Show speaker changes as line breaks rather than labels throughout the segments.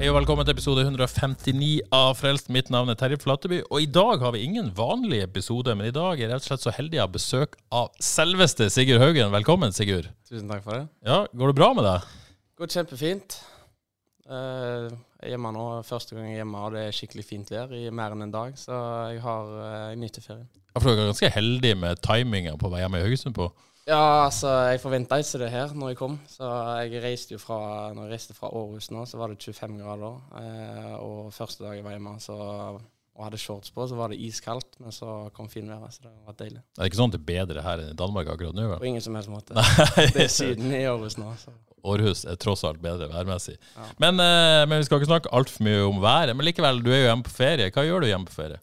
Hei og velkommen til episode 159 av Frelst. Mitt navn er Terje Flateby, og i dag har vi ingen vanlig episode, men i dag er jeg rett og slett så heldig å ha besøk av selveste Sigurd Haugen. Velkommen, Sigurd.
Tusen takk for det.
Ja, Går det bra med deg?
Går kjempefint. Eh, jeg er hjemme nå, første gang jeg er hjemme, og det er skikkelig fint vær i mer enn en dag, så jeg har uh, nyter ferien.
Jeg for jeg er ganske heldig med timinga på vei hjem i Haugesund på.
Ja, altså, jeg forventa ikke det her når jeg kom, så jeg reiste jo fra Når jeg reiste fra Århus nå, så var det 25 grader, eh, og første dag jeg var hjemme så, og hadde shorts på, så var det iskaldt, men så kom finværet, så det var deilig.
Det er ikke sånn at det er bedre her enn i Danmark akkurat nå?
På ingen som helst måte.
Nei.
Det er Syden i Århus nå, så
Århus er tross alt bedre værmessig.
Ja.
Men, eh, men vi skal ikke snakke altfor mye om været. Men likevel, du er jo hjemme på ferie. Hva gjør du hjemme på ferie?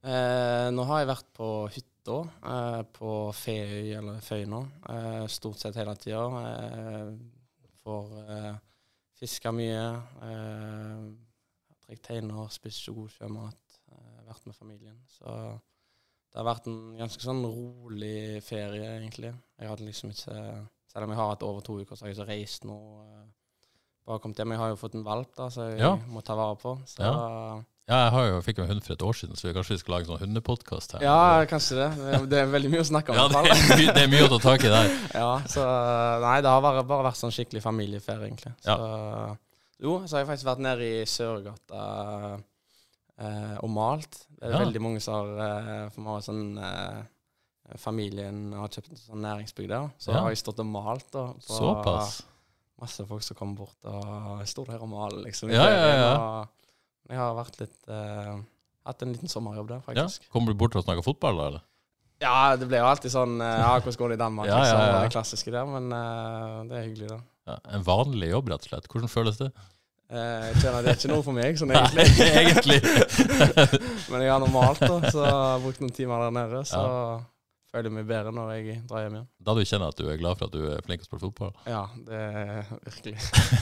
Eh, nå har jeg vært på hytta eh, på Feøy eller Føyna eh, stort sett hele tida. Eh, får eh, fiska mye. Eh, Drikket teiner, spist så god sjømat. Eh, vært med familien. Så det har vært en ganske sånn rolig ferie, egentlig. Jeg har liksom ikke Selv om jeg har hatt over to uker, så har jeg ikke reist noe. eh, bare kommet hjem. Jeg har jo fått en valp, da, så jeg
Ja.
må ta vare på. Så
Ja, jeg har jo, fikk jo en hund for et år siden, så vi kanskje vi skal lage en sånn hundepodkast her.
Ja, kanskje det. Det- er veldig mye å snakke om.
Ja, det er, mye, det er mye å ta tak i der.
Ja, så Nei, det har bare, bare vært sånn skikkelig familieferie, egentlig. Så, Jo, så har jeg faktisk vært nede i Sørgata eh, og malt. Det er
Ja.
veldig mange som har eh, For vi har sånn eh, Familien har kjøpt en sånn næringsbygg der. Så
Ja.
har jeg stått og malt. Da, på
Såpass.
Masse folk som kommer bort og jeg står der og maler, liksom.
Ja, ja, ja.
og Jeg har vært litt uh, Hatt en liten sommerjobb der,
Ja.
faktisk.
Kommer du bort og snakker fotball, da? eller?
Ja, det blir jo alltid sånn uh, Ja, hvordan går det i Danmark?
Ja, ja,
liksom,
ja.
Det klassiske der, men uh, det er hyggelig, da.
Ja, en vanlig jobb, rett og slett. Hvordan føles det?
Eh, jeg kjenner det er ikke noe for meg, sånn egentlig.
egentlig.
men jeg har normalt, da, så jeg har brukt noen timer der nede, så føler meg bedre når jeg drar hjem igjen.
Da du kjenner at du er glad for at du er flink til å spille fotball.
Ja, det er virkelig.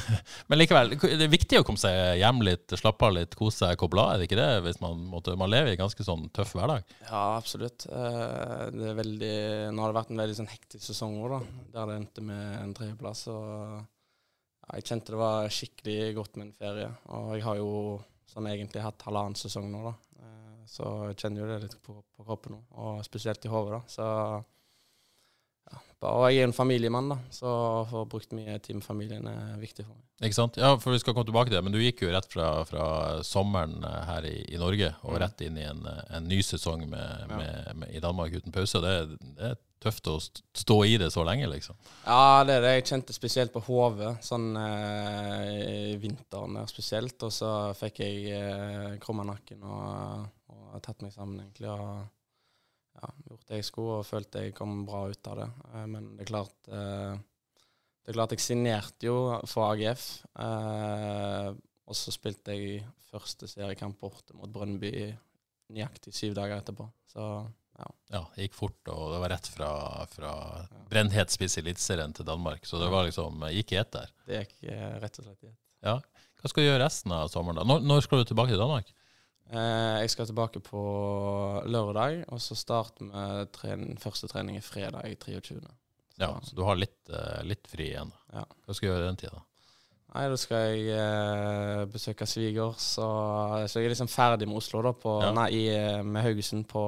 Men likevel, det er viktig å komme seg hjem litt, slappe av litt, kose seg, koble av. Er det ikke det? Hvis man, måtte, man lever i en ganske sånn tøff hverdag.
Ja, absolutt. Eh, det er veldig Nå har det vært en veldig sånn hektisk sesong òg, da. Der det endte med en tredjeplass. Og ja, jeg kjente det var skikkelig godt med en ferie. Og jeg har jo sånn egentlig hatt halvannen sesong nå, da. Så jeg kjenner jo det litt på, på kroppen nå, og spesielt i hodet. Så ja, Og jeg er en familiemann, da, så å få brukt mye tid med familien er viktig for meg.
Ikke sant? Ja, for vi skal komme tilbake til det, men du gikk jo rett fra, fra sommeren eh, her i, i Norge og
Mm.
rett inn i en, eh, en ny sesong med, med, med, i Danmark uten pause. Det, det er tøft å stå i det så lenge, liksom.
Ja, det er det. Jeg kjente spesielt på hodet, sånn eh, i vinteren spesielt. Og så fikk jeg eh, krumma nakken og, og tatt meg sammen, egentlig. Og ja, gjort det jeg skulle, og følte jeg kom bra ut av det. Eh, men det er klart eh, Det er klart jeg signerte jo for AGF. Eh, og så spilte jeg første seriekamp borte mot Brønnby nøyaktig syv dager etterpå. Så
Ja, ja. det gikk fort, og det var rett fra, fra brennhet spiss i Eliteserien til Danmark. Så det var liksom, gikk i ett der.
det gikk rett og slett i ett.
Ja. Hva skal du gjøre resten av sommeren? da? Når, når skal du tilbake til Danmark?
Eh, jeg skal tilbake på lørdag, og så starter vi tren første trening i fredag 23.
Ja, Så du har litt, eh, litt fri igjen.
Ja.
Hva skal du gjøre den tida?
Nei, da skal jeg eh, besøke svigers, og så jeg er liksom ferdig med Oslo da, på,
Ja.
nei, i, eh, med Haugesund på,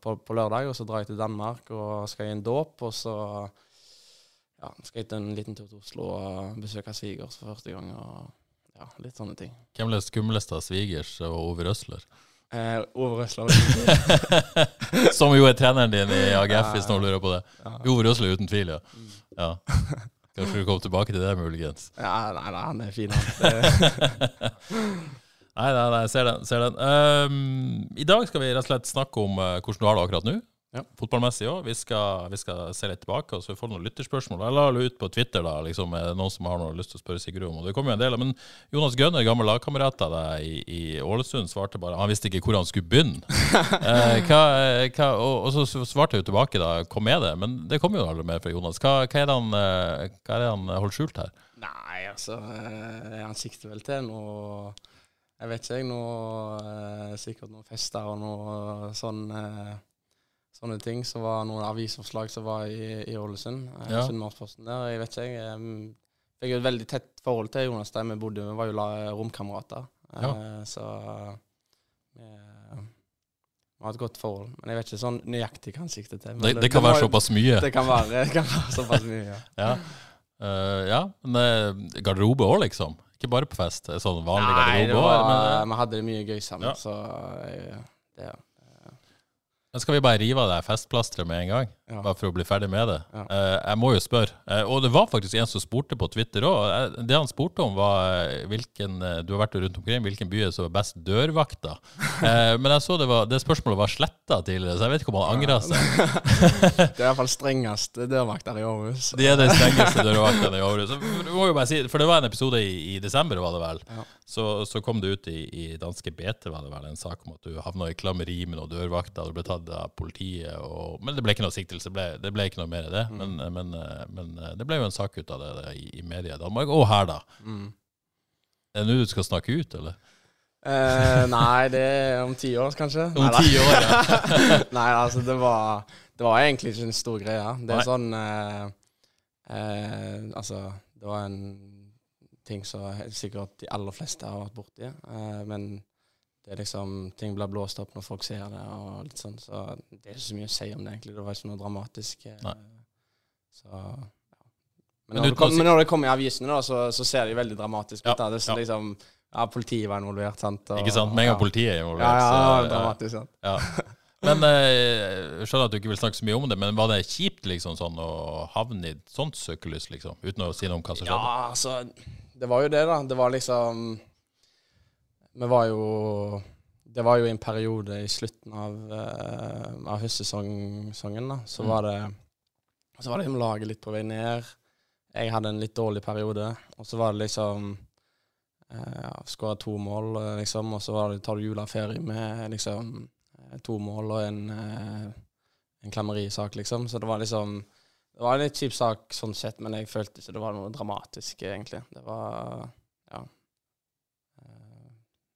på, på lørdag, og så drar jeg til Danmark og skal i en dåp, og så ja, skal jeg til en liten tur til Oslo og besøke svigers for første gang, og ja, litt sånne ting.
Hvem er det skumleste av svigers og Ove Røsler?
Eh, Ove Røsler.
Som jo er treneren din i AGF, hvis noen lurer på det. Ove Røsler uten tvil, ja. ja. Kanskje du kommer tilbake til det, muligens.
Ja, nei, nei, han er fin, han.
Nei, nei, nei, ser den. Ser den. Um, I dag skal vi rett og slett snakke om uh, hvordan du har det akkurat nå.
Ja.
Fotballmessig òg. Vi, vi skal se litt tilbake, og så får vi noen lytterspørsmål. Jeg la det ut på Twitter, da, liksom, noen som har noe lyst til å spørre Sigurd om. Og det kommer jo en del. Men Jonas Grønner, gammel lagkamerat av deg i, i Ålesund, svarte bare Han visste ikke hvor han skulle begynne. Eh, hva, hva, og, og så svarte jeg jo tilbake, da. Kom med det. Men det kommer jo aldri mer fra Jonas. Hva, hva, er det han, eh, hva er det han holder skjult her?
Nei, altså eh, Han sikter vel til noe Jeg vet ikke, jeg. Noe, eh, sikkert noen fester og noe sånn eh, Sånne ting. Så var noen avisoppslag som var i, i Ålesund. Eh,
Ja.
Sunnmørsposten der. Jeg vet ikke, jeg. eh, Fikk jo et veldig tett forhold til Jonas der vi bodde. Vi var jo romkamerater. Ja. Så vi, vi har et godt forhold. Men jeg vet ikke sånn nøyaktig hva han sikter til. Men
Det, det kan være
jo-
såpass mye.
Det kan være, det kan være såpass mye, ja.
Ja, Uh, ja men eh, garderobe òg, liksom. Ikke bare på fest. Sånn vanlig
Nei,
garderobe òg. Eh,
vi hadde det mye gøy sammen,
Ja.
så jeg, det,
men skal vi bare rive av det festplasteret med en gang?
Ja.
Bare for å bli ferdig med det.
Ja.
Eh, jeg må jo spørre. Eh, og det var faktisk en som spurte på Twitter òg. Det han spurte om, var eh, hvilken eh, Du har vært rundt omkring. Hvilken by som er best dørvakter? Eh, men jeg så det, var, det spørsmålet var sletta tidligere, så jeg vet ikke om han angra seg.
det er i hvert fall strengest dørvakter i Århus.
De er de strengeste dørvaktene i bare si, for det var en episode i, i desember, var det vel. Så, så kom det ut i, i danske BT, var det vel, en sak om at du havna i klammeri med noen dørvakter. Du ble tatt av politiet. Og, men det ble ikke noe siktelse. Det ble, det ble ikke noe mer i det. Men, men, men det ble jo en sak ut av det, det i, i media i Danmark, og her, da.
Mm.
Er det nå du skal snakke ut, eller?
Eh, nei, det er om ti år, kanskje.
Om ti år, ja.
nei, altså, det var, det var egentlig ikke en stor greie. Det er
Nei.
sånn eh, eh, Altså, det var en ting som sikkert de aller fleste har vært borti. Eh, men det er liksom Ting blir blåst opp når folk ser det, og litt sånn, så det er ikke så mye å si om det, egentlig. Det var ikke noe dramatisk. eh,
Nei.
Så ja. Men,
Men
når, det kom, men når det kommer i avisene, da, så, så ser de veldig dramatisk ut.
Ja.
Det er så
ja.
liksom Ja, politiet var involvert, sant. og-
Ikke sant? Med en gang politiet er
Ja,
involvert.
ja,
så- ja.
dramatisk. sant?
Ja. Men eh, jeg skjønner at du ikke vil snakke så mye om det, men var det kjipt liksom sånn å havne i et sånt søkelys, liksom? Uten å si noe om hva som skjedde?
Ja, altså Det var jo det, da. Det var liksom Vi var jo Det var jo en periode i slutten av, uh, av høstsesongen, da. Så var det Så var det liksom laget litt på vei ned. Jeg hadde en litt dårlig periode. Og så var det liksom uh, ja, Skåra to mål, eh, liksom. Og så var det tar du juleferie med liksom eh, to mål og en, uh, en klammerisak, liksom. Så det var liksom det var en litt kjip sak sånn sett, men jeg følte ikke det var noe dramatisk, egentlig. Det var eh,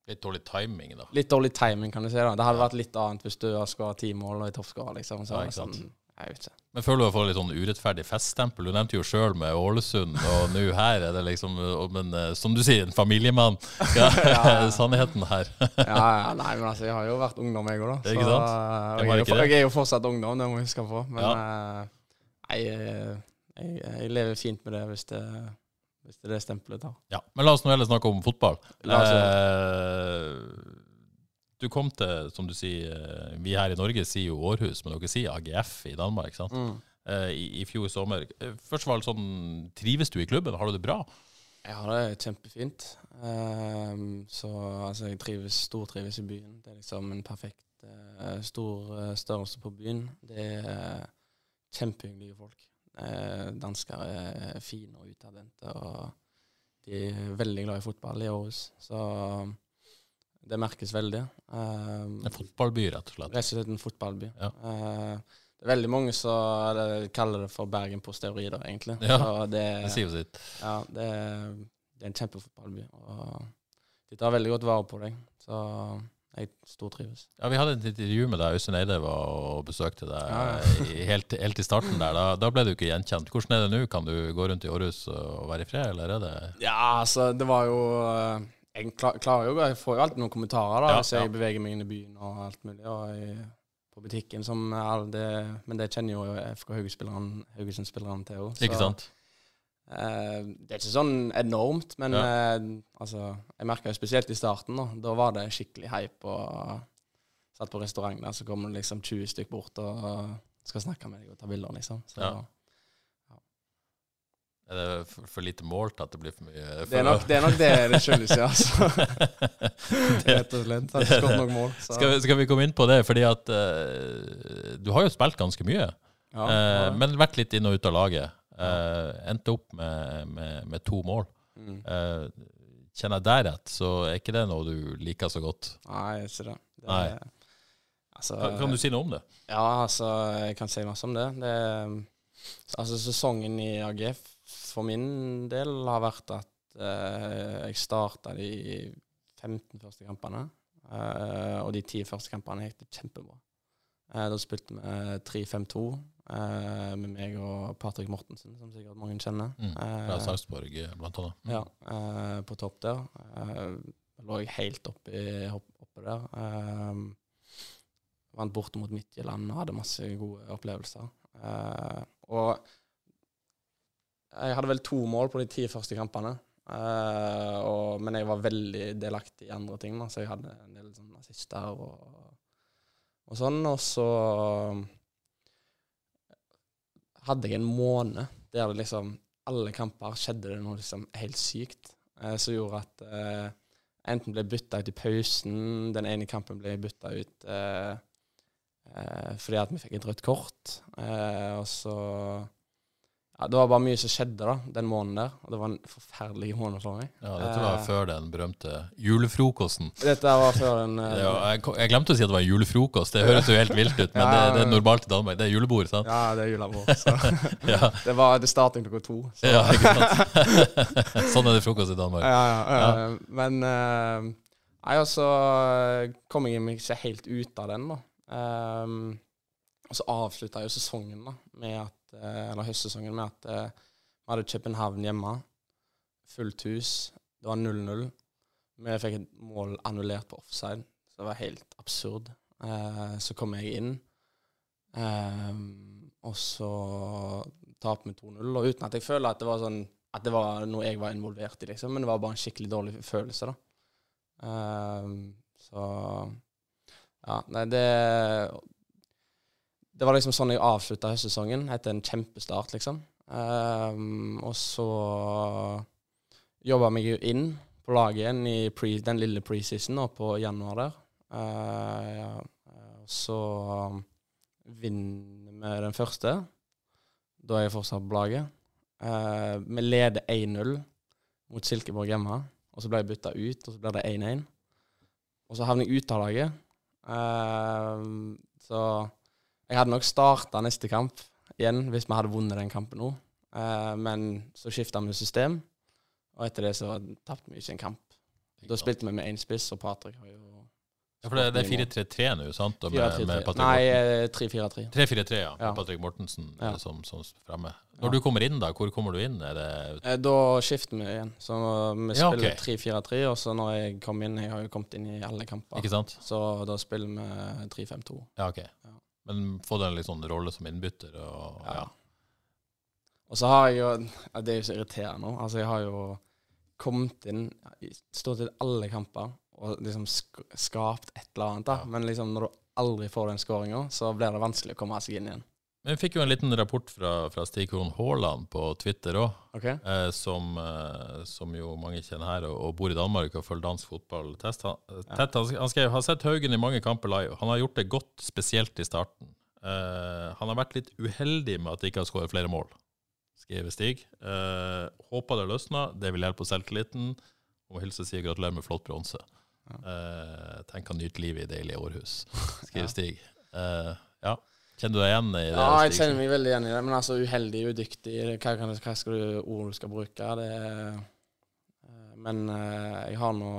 Litt dårlig timing, da.
Litt dårlig timing, kan du si. da. Det hadde vært litt annet hvis du har skåra ti mål og i toppskårer, liksom. Så
Ja, ikke sant.
sånn, jeg vet ikke.
Men føler du har fått litt sånn urettferdig feststempel? Du nevnte jo sjøl med Ålesund, og nå her er det liksom Men eh, som du sier, en familiemann. Ja,
Ja.
Sannheten her.
Ja, ja, nei, men altså, jeg har jo vært ungdom, jeg òg, da.
Ikke sant?
eh,
Jeg
jeg, er jo, jeg er jo fortsatt ungdom, det må jeg huske på. Men ja. eh, jeg, jeg lever fint med det hvis det, hvis det er det stempelet da.
Ja, Men la oss nå heller snakke om fotball. Eh, du kom til, som du sier, eh, vi her i Norge sier jo Århus, men dere sier AGF i Danmark, sant?
Mm.
Eh, i, I fjor sommer. Eh, Først var det sånn, trives du i klubben? Har du det bra?
Jeg har det kjempefint. Um, så altså, jeg trives, stortrives i byen. Det er liksom en perfekt uh, stor uh, størrelse på byen. Det er kjempehyggelige folk. Uh, dansker er fine og utadvendte, og de er veldig glad i fotball i Aarhus. Så det merkes veldig. Ehm,
En fotballby, rett og slett.
Rett og slett en fotballby.
Ja.
Eh, det er veldig mange som kaller det for Bergen på steroider, egentlig.
Ja,
det,
Det sier jo sitt.
ja, det, det er en kjempefotballby. Og de tar veldig godt vare på deg. Så jeg stortrives.
Ja, Vi hadde et intervju med deg. Øystein Eide var og besøkte deg
Ja,
i- helt, helt i starten der. Da, da ble du ikke gjenkjent. Hvordan er det nå? Kan du gå rundt i Århus og være i fred, eller er det
Ja, altså, det var jo eh, Jeg klar, klarer jo Jeg får jo alltid noen kommentarer da
Ja,
hvis jeg
ja.
beveger meg inn i byen og alt mulig. Og jeg, på butikken, som er det, Men det kjenner jo FK Haugesund-spilleren til òg.
Ikke sant?
Eh, det er ikke sånn enormt, men eh, altså, jeg merka jo spesielt i starten. Da, da var det skikkelig hype. og Satt på restaurant der, så kommer det liksom 20 stykk bort og skal snakke med deg og ta bilder, liksom. Så,
Ja. Er det for, for lite målt at det blir for mye? For
Det er nok det, er nok det, det skyldes, ja. Altså. Rett og slett. Har ikke skåret nok mål.
Skal, vi, skal vi komme inn på det? Fordi at uh, du har jo spilt ganske mye,
Ja,
eh, men vært litt inn og ut av laget. Eh, endte opp med, med, med to mål.
Mm.
Uh, kjenner jeg deg rett, så er ikke det noe du liker så godt.
Nei, ikke det. det
Nei.
Altså,
Kan, kan du si noe om det?
Ja, altså, jeg kan si masse om det. det altså, sesongen i AGF for min del har vært at uh, jeg starta de 15 første kampene. eh, og de 10 første kampene gikk det kjempebra. Eh, da spilte vi 3-5-2 eh, med meg og Patrick Mortensen, som sikkert mange kjenner.
Mm. Fra
Eh,
Sarpsborg, blant annet. Mm.
ja, uh, på topp der. Uh, lå jeg helt oppe, i- oppe der. Uh, vant borte mot Midtjylland og hadde masse gode opplevelser. Eh, og jeg hadde vel to mål på de ti første kampene. Eh, og, men jeg var veldig delaktig i andre ting, da, så jeg hadde en del sånn assister og, og sånn. Og så hadde jeg en måned der det liksom alle kamper skjedde det noe liksom helt sykt, eh, som gjorde at eh, enten ble bytta ut i pausen, den ene kampen ble bytta ut eh, eh, fordi at vi fikk et rødt kort, eh, og så ja, Det var bare mye som skjedde da, den måneden der, og det var en forferdelig måned for meg.
Ja, dette var
Eh,
før den berømte julefrokosten.
Dette var før den... eh,
Ja, jeg, jeg glemte å si at det var en julefrokost. Det høres jo helt vilt ut, men
Ja,
det, det er normalt i Danmark. Det er julebord, sant?
Ja, det er julebord. Så
Ja,
det var det starten klokka to. Så.
ja ikke sant? sånn er det frokost i Danmark.
Ja, ja, ja. Men eh, jeg også kom jeg meg ikke helt ut av den, da. Um, og så avslutta jo sesongen da med at eh, Eller høstsesongen med at eh, vi hadde København hjemme. Fullt hus. Det var 0-0. Vi fikk et mål annullert på offside, så det var helt absurd. Eh, så kom jeg inn, og så taper vi 2-0. Og uten at jeg føler at det var sånn at det var noe jeg var involvert i, liksom. Men det var bare en skikkelig dårlig følelse, da. Så Ja, nei, det Det var liksom sånn jeg avslutta høstsesongen, etter en kjempestart, liksom. Um, og så jobba meg jo inn på laget igjen i pre, den lille preseason nå på januar der. Uh, ja, eh, så vinner vi den første. Da er jeg fortsatt på laget. Uh, vi leder 1-0 mot Silkeborg hjemme, og så ble jeg bytta ut, og så ble det 1-1. Og så havner jeg ute av laget. Uh, så jeg hadde nok starta neste kamp igjen hvis vi hadde vunnet den kampen nå. Eh, men så skifta vi system, og etter det så tapte vi ikke en kamp. Da spilte vi med én spiss, og Patrick har jo
Ja, for det, det er 4-3-3 nå, sant? Og med, med
Nei, eh, 3-4-3.
3-4-3, ja. Med
Ja.
Patrick Mortensen
Ja.
eh, som, som fremme. Når du kommer inn, da, hvor kommer du inn? Det
Eh, Da skifter vi igjen. Så vi
Ja,
spiller
ok.
3-4-3, og så når jeg kom inn Jeg har jo kommet inn i alle kamper.
Ikke sant?
Så da spiller vi 3-5-2.
Ja, ok.
Ja.
Men få en litt sånn rolle som innbytter og ja.
Ja. Og så har jeg jo Det er jo så irriterende. Altså, jeg har jo kommet inn i stort sett alle kamper og liksom sk skapt et eller annet, da.
Ja.
Men liksom når du aldri får den skåringa, så blir det vanskelig å komme seg inn igjen.
Men vi fikk jo en liten rapport fra, fra Stig Krohn Haaland på Twitter òg,
okay.
eh, som, eh, som jo mange kjenner her og, og bor i Danmark og følger dansk fotball tett. Han, ja. han, skrev har sett Haugen i mange kamper live. Han har gjort det godt, spesielt i starten. Eh, han har vært litt uheldig med at de ikke har skåret flere mål, skriver Stig. Eh, håper det løsner. Det vil hjelpe på selvtilliten. Og hilse og si gratulerer med flott bronse. Eh, tenk han nyter livet i deilige Århus, skriver
Ja.
Stig. Eh, ja. Kjenner du deg igjen i det?
Ja, jeg kjenner meg veldig igjen i det. Men altså, uheldig, udyktig Hva, kan, hva skal du, ord du skal bruke? Det er, eh, Men eh, jeg har nå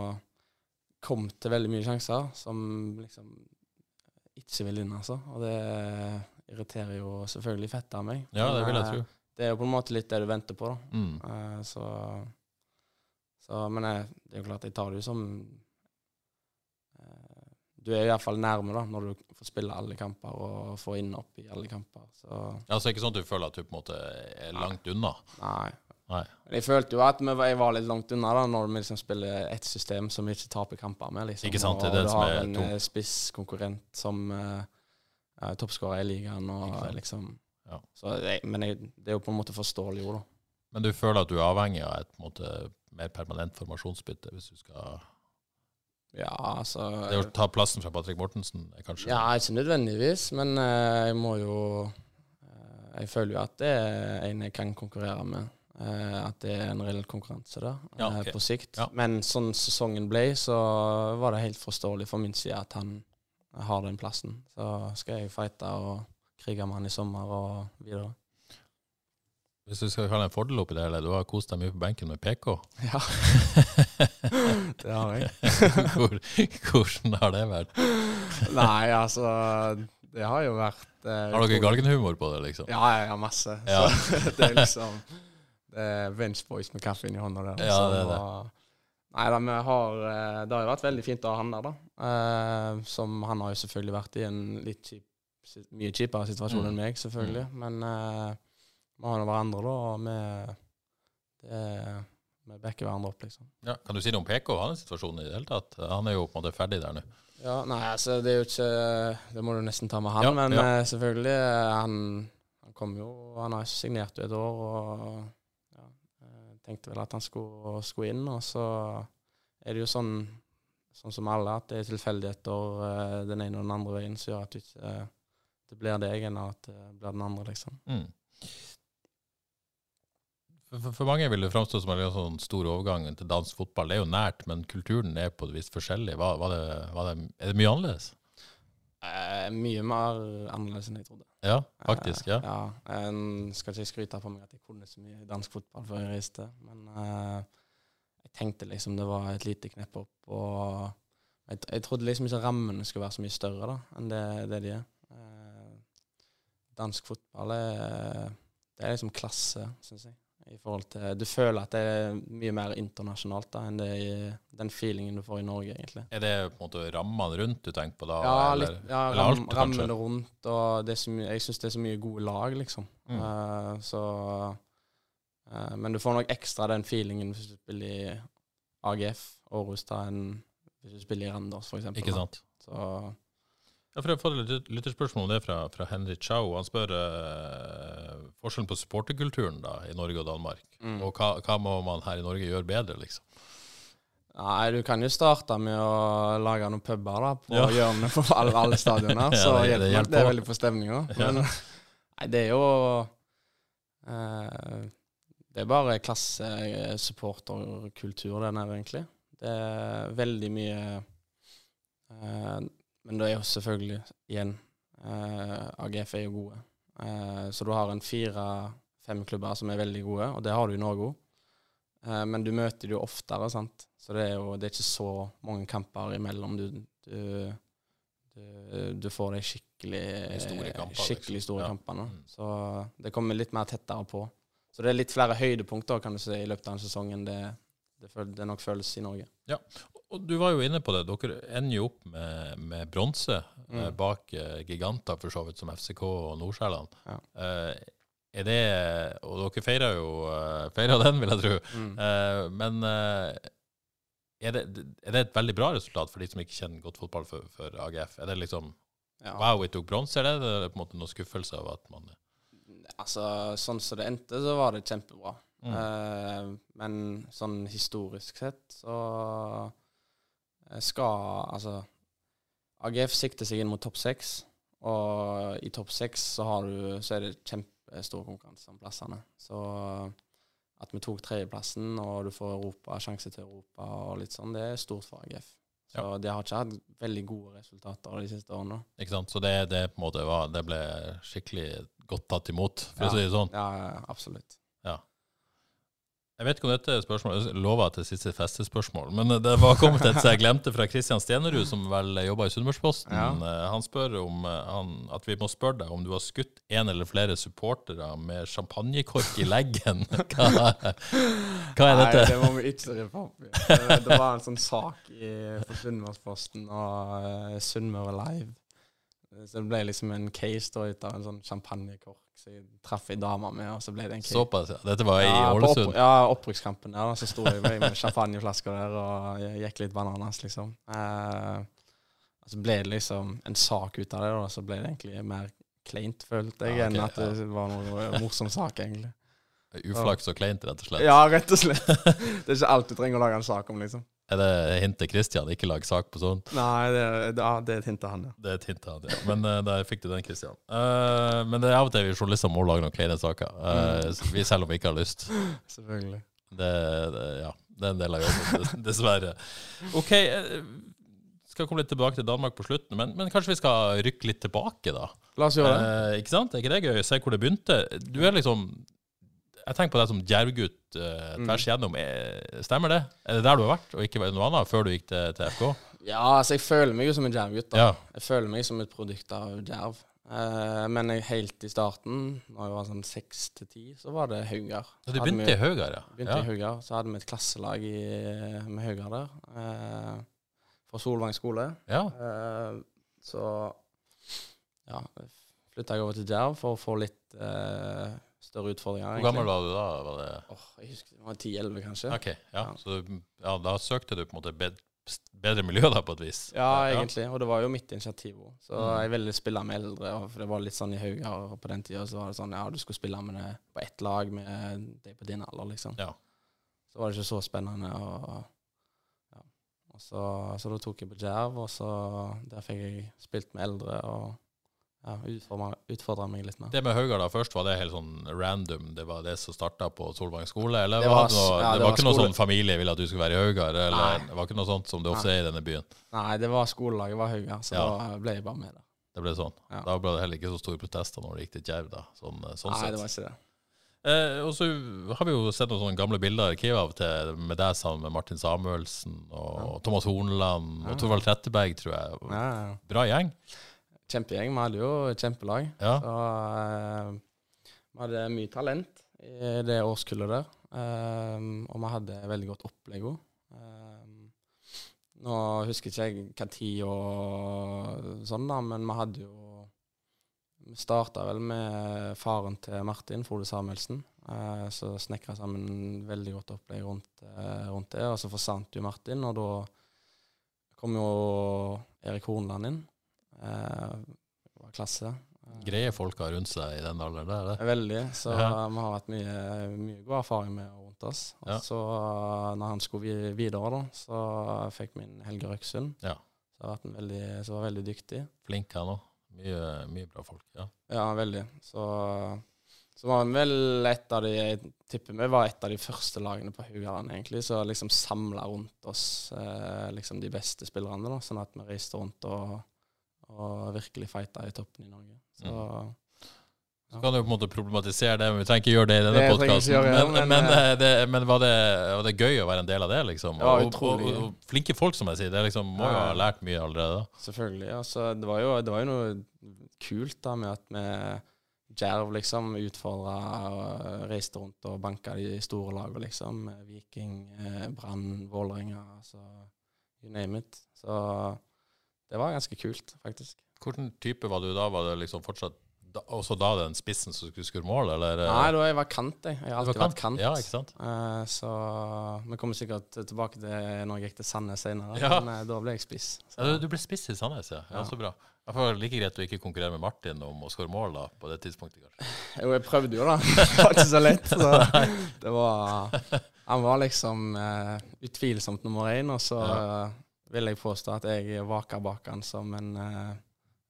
kommet til veldig mye sjanser som liksom ikke vil inn, altså. Og det irriterer jo selvfølgelig fettet av meg.
Ja, det vil jeg
eh,
tro.
Det er jo på en måte litt det du venter på, da.
Mm.
Eh, så, så Men jeg, det er jo klart, jeg tar det jo som eh, Du er i hvert fall nærme da, når du får spille alle kamper og får innhopp i alle kamper. Så
Ja, så er det ikke sånn at du føler at du på en måte er langt unna?
nei.
Nei.
Jeg følte jo at jeg var litt langt unna da, når vi liksom spiller ett system som vi ikke taper kamper med. Liksom.
Ikke sant, det er
og
det
du har en eh, spisskonkurrent som uh, er toppskårer i ligaen. Og, liksom,
Ja.
så jeg, men jeg, det er jo på en måte forståelig, jo, da.
Men du føler at du er avhengig av et måte, mer permanent formasjonsbytte hvis du skal
Ja, altså
Det å ta plassen fra Patrick Mortensen kanskje
Ja, ikke nødvendigvis, men uh, jeg må jo uh, Jeg føler jo at det er en jeg kan konkurrere med. Uh, at det er en reell konkurranse da,
Ja,
okay.
ok.
på sikt.
Ja.
Men sånn sesongen ble, så var det helt forståelig for min side at han har den plassen. Så skal jeg fighte og krige med han i sommer og videre.
Hvis du skal kalle en fordel oppi det hele, du har kost deg mye på benken med PK.
Ja, det har jeg.
Hvor, hvordan har det vært?
Nei, altså Det har jo vært eh,
Har dere galgenhumor på det, liksom?
Ja, jeg har masse.
Ja.
Så det er liksom Det er Vince Boys med kaffe i hånda der.
Ja, det er det.
Nei da, vi har eh, Det har jo vært veldig fint å ha han der, da. Eh, som han har jo selvfølgelig vært i en litt kjip, mye kjipere situasjon
Mm.
enn meg, selvfølgelig. Men eh, vi har nå hverandre, da, og vi det, Vi backer hverandre opp, liksom.
Ja, kan du si noe om PK, hans situasjon i det hele tatt? Han er jo på en måte ferdig der nå.
Ja, nei, altså det er jo ikke Det må du nesten ta med han,
Ja,
men
ja.
eh, selvfølgelig eh, Han, han kom jo Han har signert jo et år og ja, eh, tenkte vel at han skulle, skulle inn, og så er det jo sånn Sånn som alle, at det er tilfeldigheter den ene og den andre veien som gjør at du ikke det blir deg, enn at det blir den andre, liksom.
Mm. For, for, mange vil det framstå som en sånn stor overgang til dansk fotball. Det er jo nært, men kulturen er på et vis forskjellig. Hva, var det, var det, er det mye annerledes?
Eh, mye mer annerledes enn jeg trodde.
Ja, faktisk. ja.
Eh, ja. En skal ikke skryte på meg at jeg kunne så mye dansk fotball før jeg reiste, men eh, jeg tenkte liksom det var et lite knepp opp, og jeg, jeg trodde liksom ikke rammene skulle være så mye større da, enn det, det de er. Eh, dansk fotball er, det er liksom klasse, syns jeg. I forhold til, du føler at det er mye mer internasjonalt da, enn det i, den feelingen du får i Norge, egentlig.
Er det på en måte rammene rundt du tenker på da?
Ja,
eller,
litt, ja
eller
ram,
alt,
rammene rundt, og mye, jeg syns det er så mye gode lag, liksom.
Mm.
Uh, så uh, Men du får nok ekstra den feelingen hvis du spiller i AGF, Århus, da, enn hvis du spiller i Randers, eksempel.
Ikke
da.
sant?
Så
Ja, for Jeg har fått et lytterspørsmål om det fra, fra Henry Chau. Han spør uh, forskjellen på supporterkulturen da, i Norge og Danmark.
mm.
Og hva, hva må man her i Norge gjøre bedre, liksom?
Nei, du kan jo starte med å lage noen puber da, på
Ja.
hjørnet på alle, alle stadioner,
Ja,
så
det- det
hjelper
hjelper
det
er
veldig på stemninga.
Ja.
Men nei, det er jo uh, Det er bare klassesupporterkultur, eh, den her, egentlig. Det er veldig mye eh, Men det er jo selvfølgelig, igjen eh, AGF er jo gode. Eh, så du har en fire-fem klubber som er veldig gode, og det har du i Norge òg. Eh, men du møter det jo oftere, sant. Så det er jo det er ikke så mange kamper imellom. Du, du, du, du får de skikkelig
store kamper,
skikkelig
liksom.
store
Ja.
kampene.
Mm.
Så det kommer litt mer tettere på. Så det er litt flere høydepunkter kan du si, i løpet av en sesong enn det, det, det nok føles i Norge.
Ja, Og du var jo inne på det. Dere ender jo opp med, med bronse
Mm.
eh, bak eh, giganter, for så vidt, som FCK og Nordsjælland.
Ja.
Eh, er det Og dere feirer jo uh, feirer den, vil jeg tro.
Mm.
Eh, men eh, er, det, er det et veldig bra resultat for de som ikke kjenner godt fotball for, for AGF? Er det liksom
Ja.
Wow, vi tok bronse, eller er det på en måte noen skuffelse av at man
Altså, sånn som det endte, så var det kjempebra.
Mm.
Eh, men sånn historisk sett så eh, skal Altså AGF sikter seg inn mot topp seks, og i topp seks så, har du, så er det kjempestor konkurranse om plassene. Så at vi tok tredjeplassen, og du får Europa, sjanse til Europa og litt sånn, det er stort for AGF. Så de har ikke hatt veldig gode resultater de siste årene.
Ikke sant? Så det, det var Det ble skikkelig godt tatt imot, for å si det sånn.
Ja, absolutt. ja.
Jeg vet ikke om dette er spørsmål Jeg lover at det siste festespørsmål, men det var kommet et som jeg glemte fra Kristian Stenerud, som vel jobber i Sunnmørsposten.
Ja.
Han spør om eh, han, at vi må spørre deg om du har skutt en eller flere supportere med champagnekork i leggen. Hva, hva er dette?
Nei, det må vi ikke rippe på. det var en sånn sak i, for Sunnmørsposten og uh, Sunnmøre Live. Så det ble liksom en case da ut av en sånn champagnekork som jeg traff ei dame med, og så ble det en krig.
Såpass, ja. Dette var i
Ja,
Ålesund.
opp, ja, opprykkskampen der, da, så sto jeg med champagneflasker der og gikk litt bananas, liksom. Eh, så ble det liksom en sak ut av det, og så ble det egentlig mer kleint, følte jeg,
Ja, okay,
enn at
ja.
det var noe morsom sak, egentlig.
Uflaks og kleint, rett og slett.
Ja, rett og slett. Det er ikke alt du trenger å lage en sak om, liksom.
Er det hint til Christian? Ikke lag sak på sånt?
Nei, det, det, det er et hint til han, ja.
Det er et hint til han, ja. Men uh, der fikk du den, Christian. Uh, men det er av og til vi journalister må lage noen kleine saker. Uh, vi, selv om vi ikke har lyst.
Selvfølgelig.
Det, det, ja, det er en del av jobben, dessverre. OK. Skal komme litt tilbake til Danmark på slutten, men, men kanskje vi skal rykke litt tilbake, da?
La oss gjøre det.
ikke sant? Er ikke det gøy? Se hvor det begynte. Du er liksom jeg tenker på deg som djervgutt uh, tvers igjennom. Stemmer det? Er det der du har vært, og ikke noe annet, før du gikk til, til FK?
Ja, altså jeg føler meg jo som en djervgutt.
Ja.
Jeg føler meg som et produkt av djerv. Uh, men jeg, helt i starten, når jeg var sånn seks til ti, så var det Haugar.
Så du begynte i Haugar, ja.
Begynte ja. i Haugar, Så hadde vi et klasselag i, med Haugar der. Uh, fra Solvang skole.
Ja.
så ja, flytta jeg over til Djerv for å få litt større utfordringer.
Hvor gammel var du da? Var det?
Oh, jeg husker det var 10-11, kanskje.
Ok, ja. ja. Så ja, da søkte du på en måte bed, bedre miljø da, på et vis?
Ja, ja, egentlig. Og det var jo mitt initiativ òg. Så mm. jeg ville spille med eldre. For det var litt sånn i Haugar på den tida. Så var det sånn ja, du skulle spille med det på ett lag med de på din alder, liksom.
Ja.
Så var det ikke så spennende. Og, ja. og så, så da tok jeg på Djerv, og så der fikk jeg spilt med eldre. og ja, utfordra meg litt mer.
Det med Haugar da først, var det helt sånn random? Det var det som starta på Solvang skole? Eller det var, noe, ja, det, det var, ikke noe sånn familie ville at du skulle være i Haugar? Eller Nei. det var ikke noe sånt som det ofte er i denne byen?
Nei, det var skolelaget var Haugar, så ja. da ble jeg bare med. Da.
Det ble sånn? Ja. Da ble det heller ikke så store protester når det gikk til Djerv, da? Sånn, sånn
Nei,
sett.
det var ikke det.
Eh, og så har vi jo sett noen sånne gamle bilder i arkivet av til med deg sammen med Martin Samuelsen og Thomas Hornland og Torvald Tretteberg, tror jeg. Bra gjeng.
Kjempegjeng. Vi hadde jo kjempelag.
Ja.
Så uh, vi hadde mye talent i det årskullet der. Um, og vi hadde veldig godt opplegg òg. Um, nå husker ikke jeg tid og sånn, da, men vi hadde jo Vi starta vel med faren til Martin, Frode Samuelsen. Uh, så snekra sammen veldig godt opplegg rundt, uh, rundt det. Og så forsvant jo Martin, og da kom jo Erik Hornland inn. Uh, var klasse.
Greie folka rundt seg i den alderen der? Det.
Veldig. Så ja. vi har hatt mye, mye, god erfaring med rundt oss. Og ja. så når han skulle videre, da, så fikk vi inn Helge Røksund.
Ja.
Så har vært en veldig, så var veldig dyktig.
Flink han òg. Mye, mye, bra folk. Ja,
ja veldig. Så, så var vi vel et av de Jeg tipper vi var et av de første lagene på Haugaland, egentlig, så liksom samla rundt oss eh, liksom de beste spillerne. da, Sånn at vi reiste rundt og og virkelig fighta i toppen i Norge. Så, mm.
Så kan du på en måte problematisere det, men vi trenger ikke gjøre det i denne podkasten. Men, men, men, eh, det, men var, det, var, det, gøy å være en del av det, liksom?
Ja,
og, og, og, og flinke folk, som jeg sier. Det liksom, må jo ha lært mye allerede.
Selvfølgelig. Altså, det, var jo, det var jo noe kult da med at vi Jerv liksom utfordra og reiste rundt og banka de store lagene, liksom. Viking, eh, Brann, Vålerenga, altså you name it. Så det var ganske kult, faktisk.
Hvilken type var du da? Var det liksom fortsatt da, også da den spissen som skulle skåre mål, eller?
Nei, da jeg var kant, jeg. Jeg har alltid vært kant.
Ja, ikke sant?
Uh, så vi kommer sikkert tilbake til når jeg gikk til Sandnes senere, ja. men uh, da ble jeg spiss.
Ja, du, ble spiss i Sandnes, ja. ja. Så bra. Det var like greit å ikke konkurrere med Martin om å skåre mål da, på det tidspunktet, kanskje.
Jo, jeg prøvde jo, da. Det var ikke så lett. Så det var Han var liksom uh, utvilsomt nummer én, og så vil jeg påstå at jeg vaker bak han som en uh,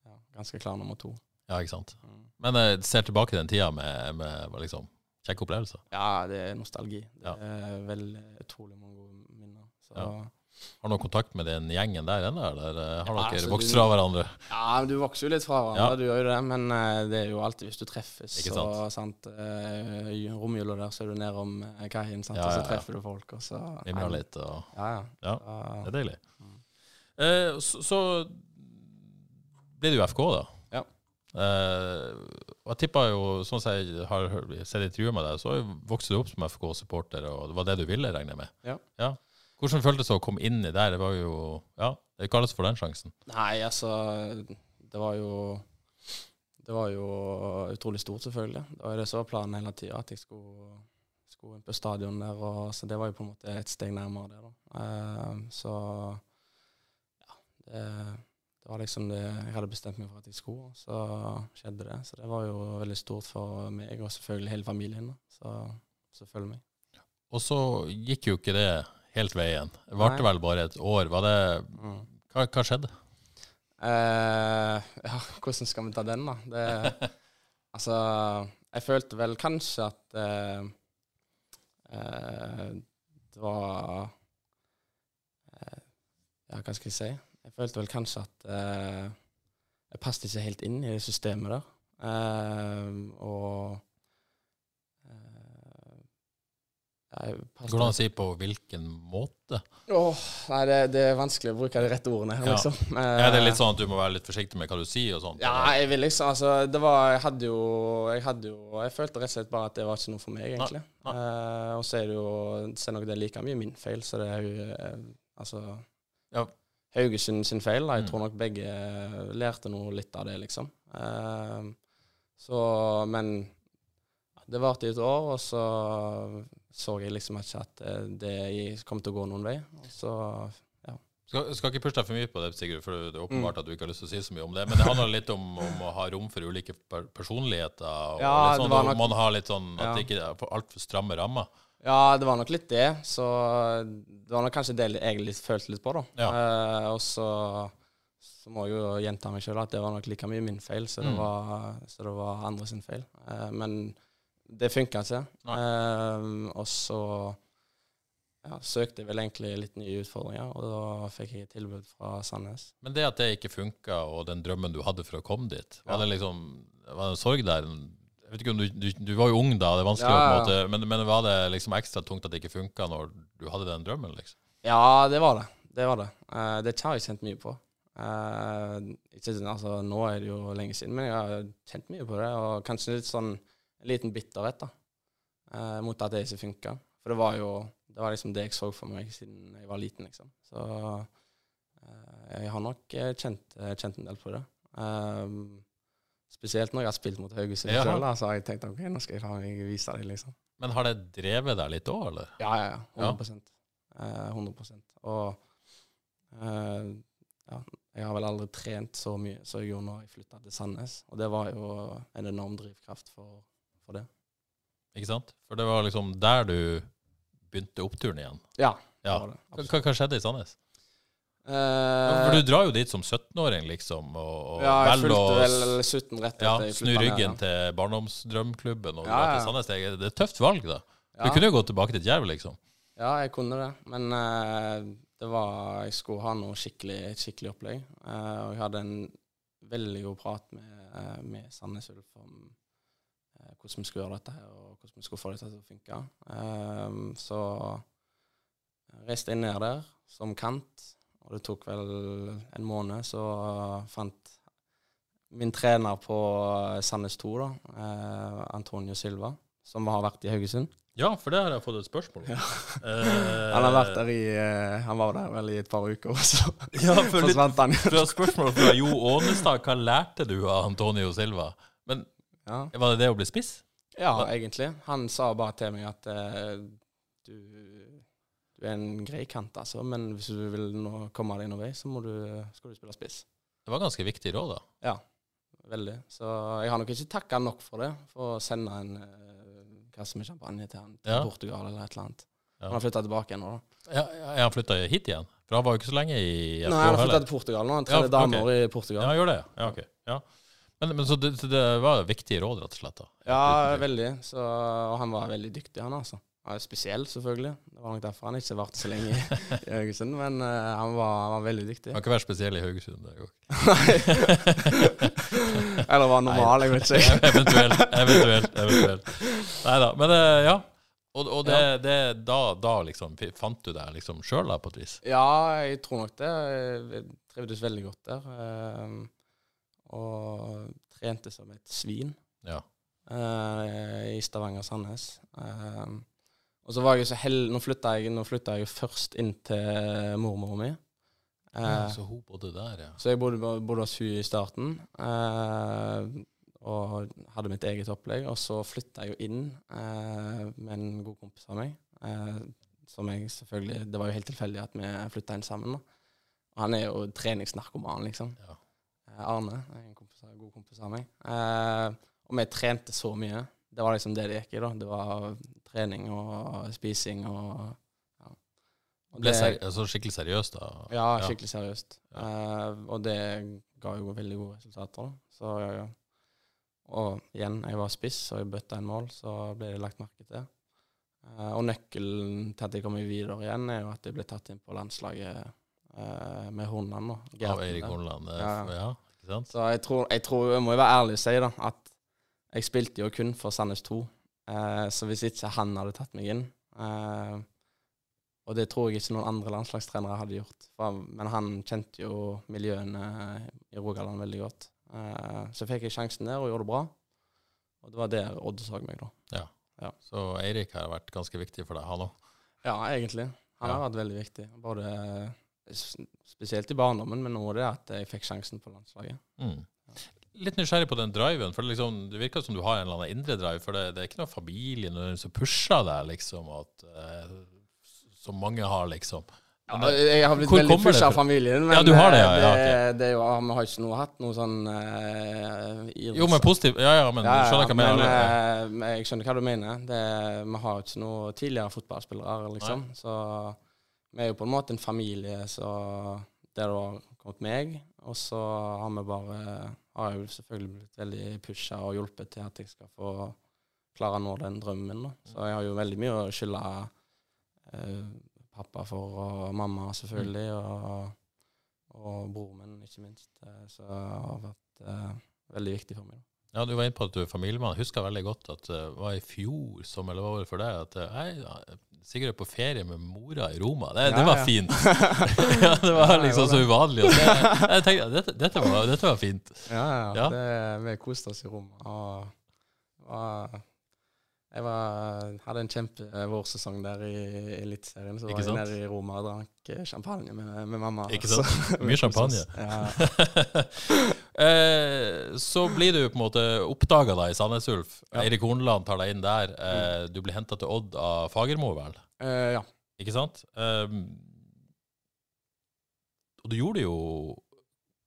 ja, ganske klar nummer to.
Ja, ikke sant. Mm. Men jeg uh, ser tilbake den tida med, med liksom, kjekke opplevelser?
Ja, det er nostalgi. Det ja. er vel utrolig mange gode minner. Så ja.
Har du noen kontakt med den gjengen der ennå, eller har har dere altså, vokst fra hverandre?
Ja, du vokser jo litt fra hverandre, ja. du gjør jo det. Men det er jo alltid hvis du treffes. Ikke sant? Og sant, uh, romjula der, så er du nedom kaien? Ja, og så treffer du folk, og så
Mimrer litt og
Ja,
ja. Det er deilig. Eh, så, så ble det jo FK, da.
Ja.
Eh, og jeg tippa jo, sånn som jeg har sett intervjuer med deg, så vokste du opp som FK-supporter, og det var det du ville, regner jeg med?
Ja.
ja. Hvordan føltes det å komme inn i der? Det var jo Ja, det kalles for den sjansen.
Nei, altså Det var jo Det var jo utrolig stort, selvfølgelig. Det var det som var planen hele tida, at jeg skulle, skulle inn på stadion der. Og, så det var jo på en måte et steg nærmere det, da. Uh, så det, det, var liksom det jeg hadde bestemt meg for at jeg skulle, så skjedde det. Så det var jo veldig stort for meg og selvfølgelig hele familien. Så selvfølgelig.
Og så gikk jo ikke det helt veien. Det varte vel bare et år. Var det,
Mm.
hva, hva skjedde?
Uh, ja, hvordan skal vi ta den, da? Det, altså, jeg følte vel kanskje at uh, uh, det var eh, Ja, hva skal jeg si? Jeg følte vel kanskje at eh, jeg passet ikke helt inn i det systemet der. Eh, og eh, jeg passet-
Går det an å si på hvilken måte?
Åh, nei, det, det er vanskelig å bruke de rette ordene her,
Ja.
liksom.
Er det
er
litt sånn at du må være litt forsiktig med hva du sier og sånt?
ja,
eller?
jeg vil liksom Altså, det var Jeg hadde jo Jeg hadde jo Jeg følte rett og slett bare at det var ikke noe for meg, egentlig.
Nei,
Eh, og så er det jo Så er nok det like mye min feil, så det er jo eh, Altså
Ja.
Haugesund sin feil. Da. Jeg
Mm.
tror nok begge lærte noe litt av det, liksom. Eh, så Men det varte i et år, og så så jeg liksom ikke at eh, det kom til å gå noen vei. Så
Skal, skal ikke pushe deg for mye på det, Sigurd, for det er
Mm.
åpenbart at du ikke har lyst til å si så mye om det. Men det handler litt om, om å ha rom for ulike personligheter. Og
Ja,
sånn,
nok-
Man har litt sånn at
Ja.
det ikke er for altfor stramme rammer.
Ja, det var nok litt det. Så det var nok kanskje det jeg litt, følte litt på, da.
Ja.
Eh, og så, så må jeg jo gjenta meg sjøl at det var nok like mye min feil så det,
Mm.
var, så det var andre sin feil. Eh, men det funka ikke. Eh, og så ja, søkte jeg vel egentlig litt nye utfordringer, og da fikk jeg et tilbud fra Sandnes.
Men det at det ikke funka, og den drømmen du hadde for å komme dit, var det liksom Var det en sorg der? Jeg vet ikke om du, du, du var jo ung da, det er vanskelig
Ja,
å på en måte Men, men var det liksom ekstra tungt at det ikke funka når du hadde den drømmen, liksom?
Ja, det var det. Det var det. Uh, det har jeg kjent mye på. Uh, ikke, sånn, altså, nå er det jo lenge siden, men jeg har kjent mye på det. Og kanskje litt sånn en liten bitterhet da, uh, mot at det ikke funka. For det var jo det var liksom det jeg så for meg siden jeg var liten, liksom. Så jeg har nok kjent, kjent en del på det. Eh, spesielt når jeg har spilt mot Haugesund
Ja.
da, så har jeg tenkt ok, nå skal jeg faen meg vise deg, liksom.
Men har det drevet deg litt òg, eller?
Ja, ja, ja.
Ja.
100 Eh, 100 Og eh, ja, jeg har vel aldri trent så mye som jeg gjorde når jeg flytta til Sandnes. Og det var jo en enorm drivkraft for, for det.
Ikke sant? For det var liksom der du begynte oppturen igjen.
Ja.
Ja.
det var det. Absolutt.
hva- hva skjedde i Sandnes?
Eh,
For du drar jo dit som 17-åring, liksom, og, og
ja, jeg fulgte vel 17 rett
ja,
jeg
snu ryggen
ja.
til barndomsdrømklubben og
Ja, ja.
til Sandnes. Det er et tøft valg, da.
Ja.
Du kunne jo gått tilbake til Djerv, liksom.
Ja, jeg kunne det. Men uh, det var Jeg skulle ha noe skikkelig, skikkelig opplegg. Uh, og jeg hadde en veldig god prat med, uh, med Sandnes Ulf om hvordan vi skulle gjøre dette her, og hvordan vi skulle få dette til å funke. Så jeg reiste inn ned der som kant, og det tok vel en måned, så fant min trener på Sandnes 2, da, eh, Antonio Silva, som har vært i Haugesund.
Ja, for det har jeg fått et spørsmål om. Eh,
Han har vært der i eh, Han var der vel i et par uker, så
Ja, for
forsvant han.
fra spørsmål fra Jo Ånestad. Hva lærte du av Antonio Silva? Men
Ja.
Var det det å bli spiss?
ja, egentlig. Han sa bare til meg at eh, du, du er en grei kant, altså, men hvis du vil nå komme deg noen vei, så må du, skal du spille spiss.
Det var ganske viktig råd, da.
Ja, veldig. Så jeg har nok ikke takka nok for det, for å sende en eh, kasse med champagne til han til
Ja.
Portugal eller et eller annet.
Ja.
Han har flytta tilbake igjen nå, da.
Ja, har han flytta hit igjen? For han var jo ikke så lenge i FK
Nei, han har flytta til Portugal nå. Han
Ja, okay.
damer i Portugal.
Ja, han gjør det. Ja, ok. Ja. Men, men så, det, så det var viktige råd, rett og slett? da?
Ja, veldig. Så, og han var veldig dyktig, han altså. Han er spesiell, selvfølgelig. Det var nok derfor han ikke varte så lenge i, Haugesund, men uh, han, var, han var veldig dyktig.
Kan ikke være spesiell i Haugesund. Det òg.
Eller var normal, jeg vet ikke.
eventuelt. Eventuelt. eventuelt. Nei da. Men uh, ja. Og, og det,
Ja.
det, da, da liksom fant du deg liksom sjøl, på et vis?
Ja, jeg tror nok det. Jeg trivdes veldig godt der. Uh, og trente som et svin
Ja.
eh, i Stavanger-Sandnes. Eh, og så var jeg så heldig Nå flytta jeg, nå flytta jeg først inn til mormora mi.
Ja,
Eh,
så hun bodde der, ja.
Så jeg bodde, bodde hos hun i starten, eh, og hadde mitt eget opplegg. Og så flytta jeg jo inn eh, med en god kompis av meg. Eh, som jeg selvfølgelig Det var jo helt tilfeldig at vi flytta inn sammen. da. Og han er jo treningsnarkoman, liksom.
Ja.
Eh, Arne, en kompis, god kompis av meg. Eh, og vi trente så mye. Det var liksom det det gikk i, da. Det var trening og spising og ja. Og
Ble
det-
altså, skikkelig seriøst, da?
ja, skikkelig seriøst. Eh, og det ga jo veldig gode resultater. da. Så, ja, og igjen, jeg var spiss, og jeg bøtta en mål, så ble det lagt merke til. Uh, og nøkkelen til at jeg kommer videre igjen, er jo at jeg ble tatt inn på landslaget uh, med Hornland.
Av Eirik Hornland,
Ja.
Ja, ikke sant?
Så jeg tror, jeg tror, jeg må jo være ærlig og si da, at jeg spilte jo kun for Sandnes 2. Eh, så hvis ikke han hadde tatt meg inn eh, Og det tror jeg ikke noen andre landslagstrenere hadde gjort. For, men han kjente jo miljøene i Rogaland veldig godt. Eh, så fikk jeg sjansen der og gjorde det bra. Og det var der Odd så meg, da.
Ja, Så Eirik har vært ganske viktig for deg, han òg?
Ja, egentlig. Han har vært veldig viktig. Både spesielt i barndommen, men nå det at jeg fikk sjansen på landslaget.
Mm. Litt nysgjerrig på den driven. for Det, liksom, det virker som du har en eller annen indre drive. For det, det er ikke noe familie nødvendigvis som pusher deg, liksom. At, eh, som mange har, liksom.
Ja, jeg har blitt
hvor
veldig pusha av familien. Men
Ja, du har det, ja,
eh,
ja,
det, det jo, vi har ikke noe hatt noe sånn uh,
Jo, men positiv Ja, ja, men du skjønner hva jeg mener. Ja.
men, eh, jeg skjønner hva du mener. Det, vi har jo ikke noe tidligere fotballspillere, liksom. Så vi er jo på en måte en familie så der er har kommet meg. Og så har vi bare Har jeg jo selvfølgelig blitt veldig pusha og hjulpet til at jeg skal få klare å nå den drømmen da. Så jeg har jo veldig mye å skylde eh, pappa for, og mamma selvfølgelig, og, og broren min ikke minst. Eh, Så det har vært eh, veldig viktig for meg. da.
Ja, Du var inne på at du er familiemann. Jeg husker veldig godt at det var i fjor som, eller var det for deg, at eh, jeg ja, Sigurd er på ferie med mora i Roma. Det, det var fint. ja, Det var liksom så uvanlig. Og det, jeg tenkte, dette, dette, var, dette var fint.
Ja, ja. Det, vi koste oss i Roma. Og var, jeg var, hadde en kjempevårsesong der i Eliteserien. Så var jeg nede i Roma og drakk eh, champagne med, med mamma.
Ikke sant?
Så,
Mye champagne.
Ja.
eh, så blir du på en måte oppdaga da i Sandnes Ulf.
Ja.
Eirik Horneland tar deg inn der. Eh, du blir henta til Odd av Fagermo, vel?
Eh, ja.
Ikke sant? Um, og du gjorde jo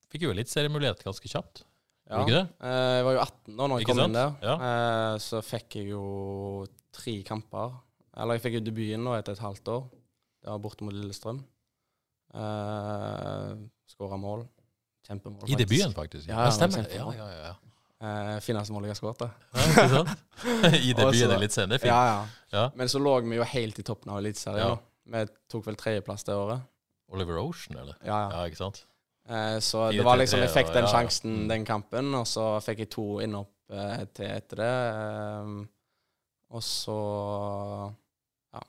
Fikk jo eliteseriemulighet ganske kjapt.
Ja.
Ikke det?
Eh, jeg var jo 18 da når jeg
Ikke
kom inn der.
Ja.
Eh, så fikk jeg jo tre kamper. Eller jeg fikk jo debuten nå etter et halvt år. Det var borte mot Lillestrøm. Uh, Skåra mål. Kjempemål.
I debuten, faktisk.
Ja,
Ja, stemmer. Ja, ja, ja.
Uh, fineste målet jeg har skåret. det.
ja ikke sant? I debuten er litt senere, er fint.
Ja, ja.
Ja.
Men så lå vi jo helt i toppen av Eliteserien.
Ja.
Vi tok vel tredjeplass det året.
Oliver Ocean, eller?
Ja, ja.
Ja, ikke sant?
Eh, så det var liksom Jeg fikk den
ja, ja.
sjansen
Mm.
den kampen, og så fikk jeg to innhopp eh, til etter det. eh, og så ja,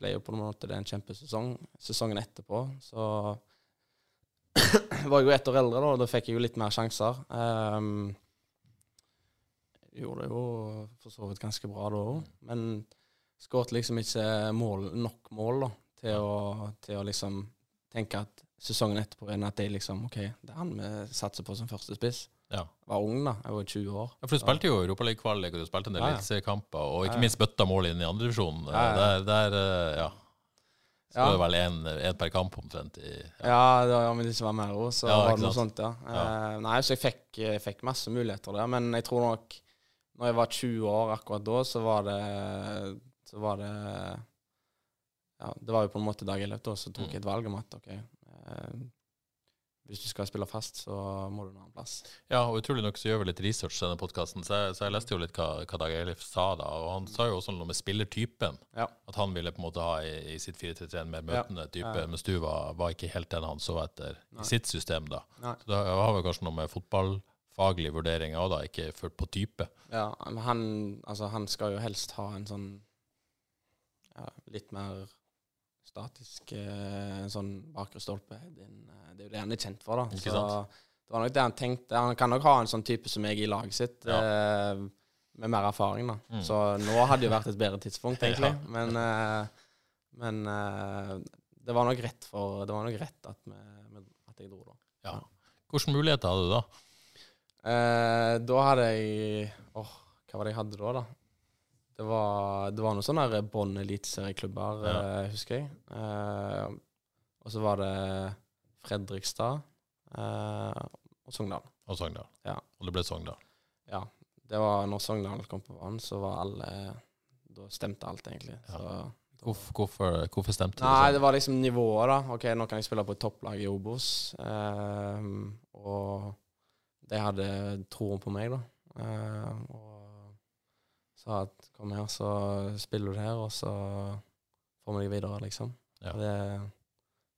ble jo på en måte det en kjempesesong. Sesongen etterpå så var jeg jo ett år eldre, da, og da fikk jeg jo litt mer sjanser. Um, gjorde det jo for så vidt ganske bra da òg, men skåret liksom ikke mål, nok mål da, til å, til å liksom tenke at sesongen etterpå enn at det liksom OK, det er han vi satser på som første spiss.
Ja.
Jeg var ung, da. Jeg var 20 år.
Ja, for Du spilte jo Europaliga-kvalik, og du spilte en del
Ja, ja.
eliteseriekamper, og ikke minst bøtta mål inn i andredivisjonen.
Ja, ja.
Der, der eh, ja. Så
Ja.
det vel én per kamp omtrent. I, ja.
Ja, det var, de det var mer òg, så
Ja,
var det noe
sant?
sånt, ja.
Ja.
Eh, nei, så jeg fikk, jeg fikk masse muligheter der, men jeg tror nok Når jeg var 20 år akkurat da, så var det Så var det Ja, det var jo på en måte Dag Ellef, da, så tok
Mm.
jeg et valg om at OK Hvis du skal spille fast, så må du en annen plass.
Ja, og utrolig nok så gjør vi litt research til denne podkasten, så, så jeg leste jo litt hva, hva Dag Eilif sa da. Og han sa jo også noe med spillertypen.
Ja.
At han ville på en måte ha i, i sitt 4-3-3 en mer
Ja.
møtende type,
Ja.
mens du var, var ikke helt den han så etter
Nei.
i sitt system, da.
Nei.
Så det har vel kanskje noe med fotballfaglige vurderinger òg, da, ikke ført på type.
Ja, men han, altså, han skal jo helst ha en sånn ja, litt mer statisk eh, en sånn bakre stolpe. eh, Det er jo det han er kjent for, da.
Ikke
Så det var nok det han tenkte. Han kan nok ha en sånn type som jeg i laget sitt,
Ja.
eh, med mer erfaring, da.
Mm.
Så nå hadde jo vært et bedre tidspunkt, egentlig.
Ja.
Men, men det var nok rett for Det var nok rett at, vi, at jeg dro, da.
Ja. Hvilke muligheter hadde du da?
Eh, da hadde jeg Åh, hva var det jeg hadde da, da? Det var, det var noen sånne bånd eliteserieklubber,
Ja.
eh, husker jeg. Eh, og så var det Fredrikstad eh, og Sogndal.
Og Sogndal.
Ja.
Og det ble Sogndal.
Ja. Det var når Sogndal kom på banen, så var alle da stemte alt, egentlig.
Ja.
Så,
Hvorfor, hvorfor, hvorfor stemte
Nei,
det
det
sånn?
var liksom nivået, da. OK, nå kan jeg spille på et topplag i Obos. Eh, og de hadde troen på meg, da. Eh, og sa at kom her, så spiller du her, og så får vi deg videre, liksom.
Ja.
Det er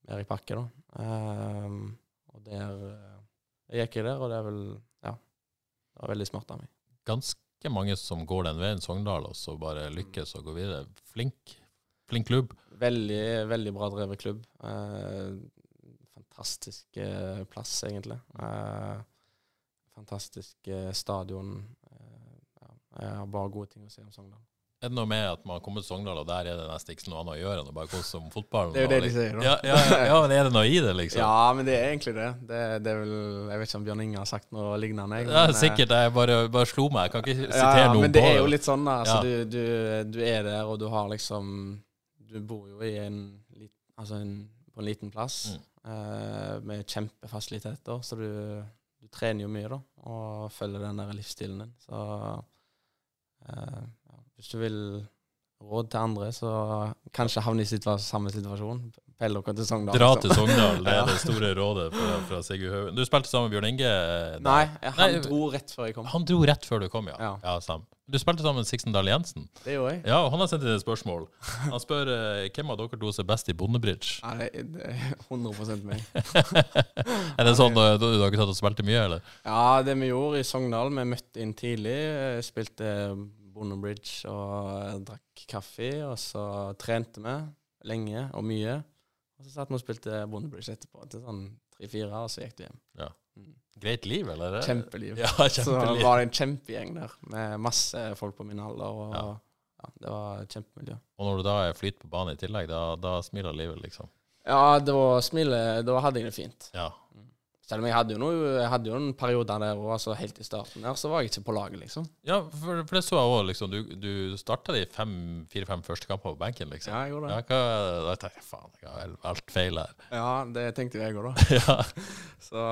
Erik pakke, da. Um, og der eh, Jeg gikk i der, og det er vel Ja. Det var veldig smart av meg.
Ganske mange som går den veien, Sogndal, og så bare lykkes og går videre. Flink. Flink klubb.
Veldig, veldig bra drevet klubb. Eh, fantastisk eh, plass, egentlig. Eh, fantastisk stadion. Eh, jeg har bare gode ting å si om Sogndal.
Er det noe med at man kommer til Sogndal, og der er det nesten ikke noe annet å gjøre enn å bare kose om fotballen?
Det er jo det de sier, da.
Ja, ja, ja, ja, men er det noe i det, liksom?
Ja, men det er egentlig det. det, det er vel, jeg vet ikke om Bjørn Inge har sagt noe lignende. jeg,
Ja,
men, eh,
sikkert. Jeg bare, bare slo meg. Jeg kan ikke sitere
ja, ja,
det.
men det er jo litt sånn, da. Altså,
Ja.
du, du, du er der, og du har liksom Du bor jo i en, altså en, på en liten plass
Mm.
eh, med kjempefasiliteter, så du, du trener jo mye, da, og følger den der livsstilen din. Så hvis du vil råd til andre, så kanskje havne i situa samme situasjon. Pell dere til Sogndal.
Dra
liksom.
til Sogndal, det er det store rådet fra, fra Sigurd Haugen. Du spilte sammen med Bjørn Inge? eh, da.
Nei, han
Nei,
dro rett før jeg kom.
Han dro rett før du kom, ja.
Ja.
ja Sam. Du spilte sammen med Sixten Dahl Jensen.
Det gjorde jeg.
Ja, og han har sendt inn et spørsmål. Han spør eh, hvem av dere to som er best i bondebridge.
Nei, det, er 100 meg.
er det sånn at dere satt og spilte mye, eller?
Ja, det vi gjorde i Sogndal, vi møtte inn tidlig, eh, spilte Bondebridge og eh, drakk kaffe, og så trente vi lenge og mye. Og så satt vi og spilte Bondebridge etterpå til sånn tre-fire, og så gikk du hjem.
Greit liv, eller?
Kjempeliv.
Ja,
Så
kjempeliv.
var det en kjempegjeng der, med masse folk på min alder, og
Ja.
ja. det var kjempemiljø.
Og når du da er flyt på banen i tillegg, da, da smiler livet, liksom.
Ja, da smilet Da hadde jeg det fint.
Ja.
Selv om jeg hadde jo, noe, jeg hadde jo en periode der òg, altså helt i starten der, så var jeg ikke på laget, liksom.
Ja, for, for det så jeg òg, liksom. Du, du starta de fem- fire-fem første kampene på benken, liksom.
Ja, jeg gjorde det.
Ja, hva, da tenkte jeg faen, jeg har alt feil her.
Ja, det tenkte jeg òg, da.
ja.
Så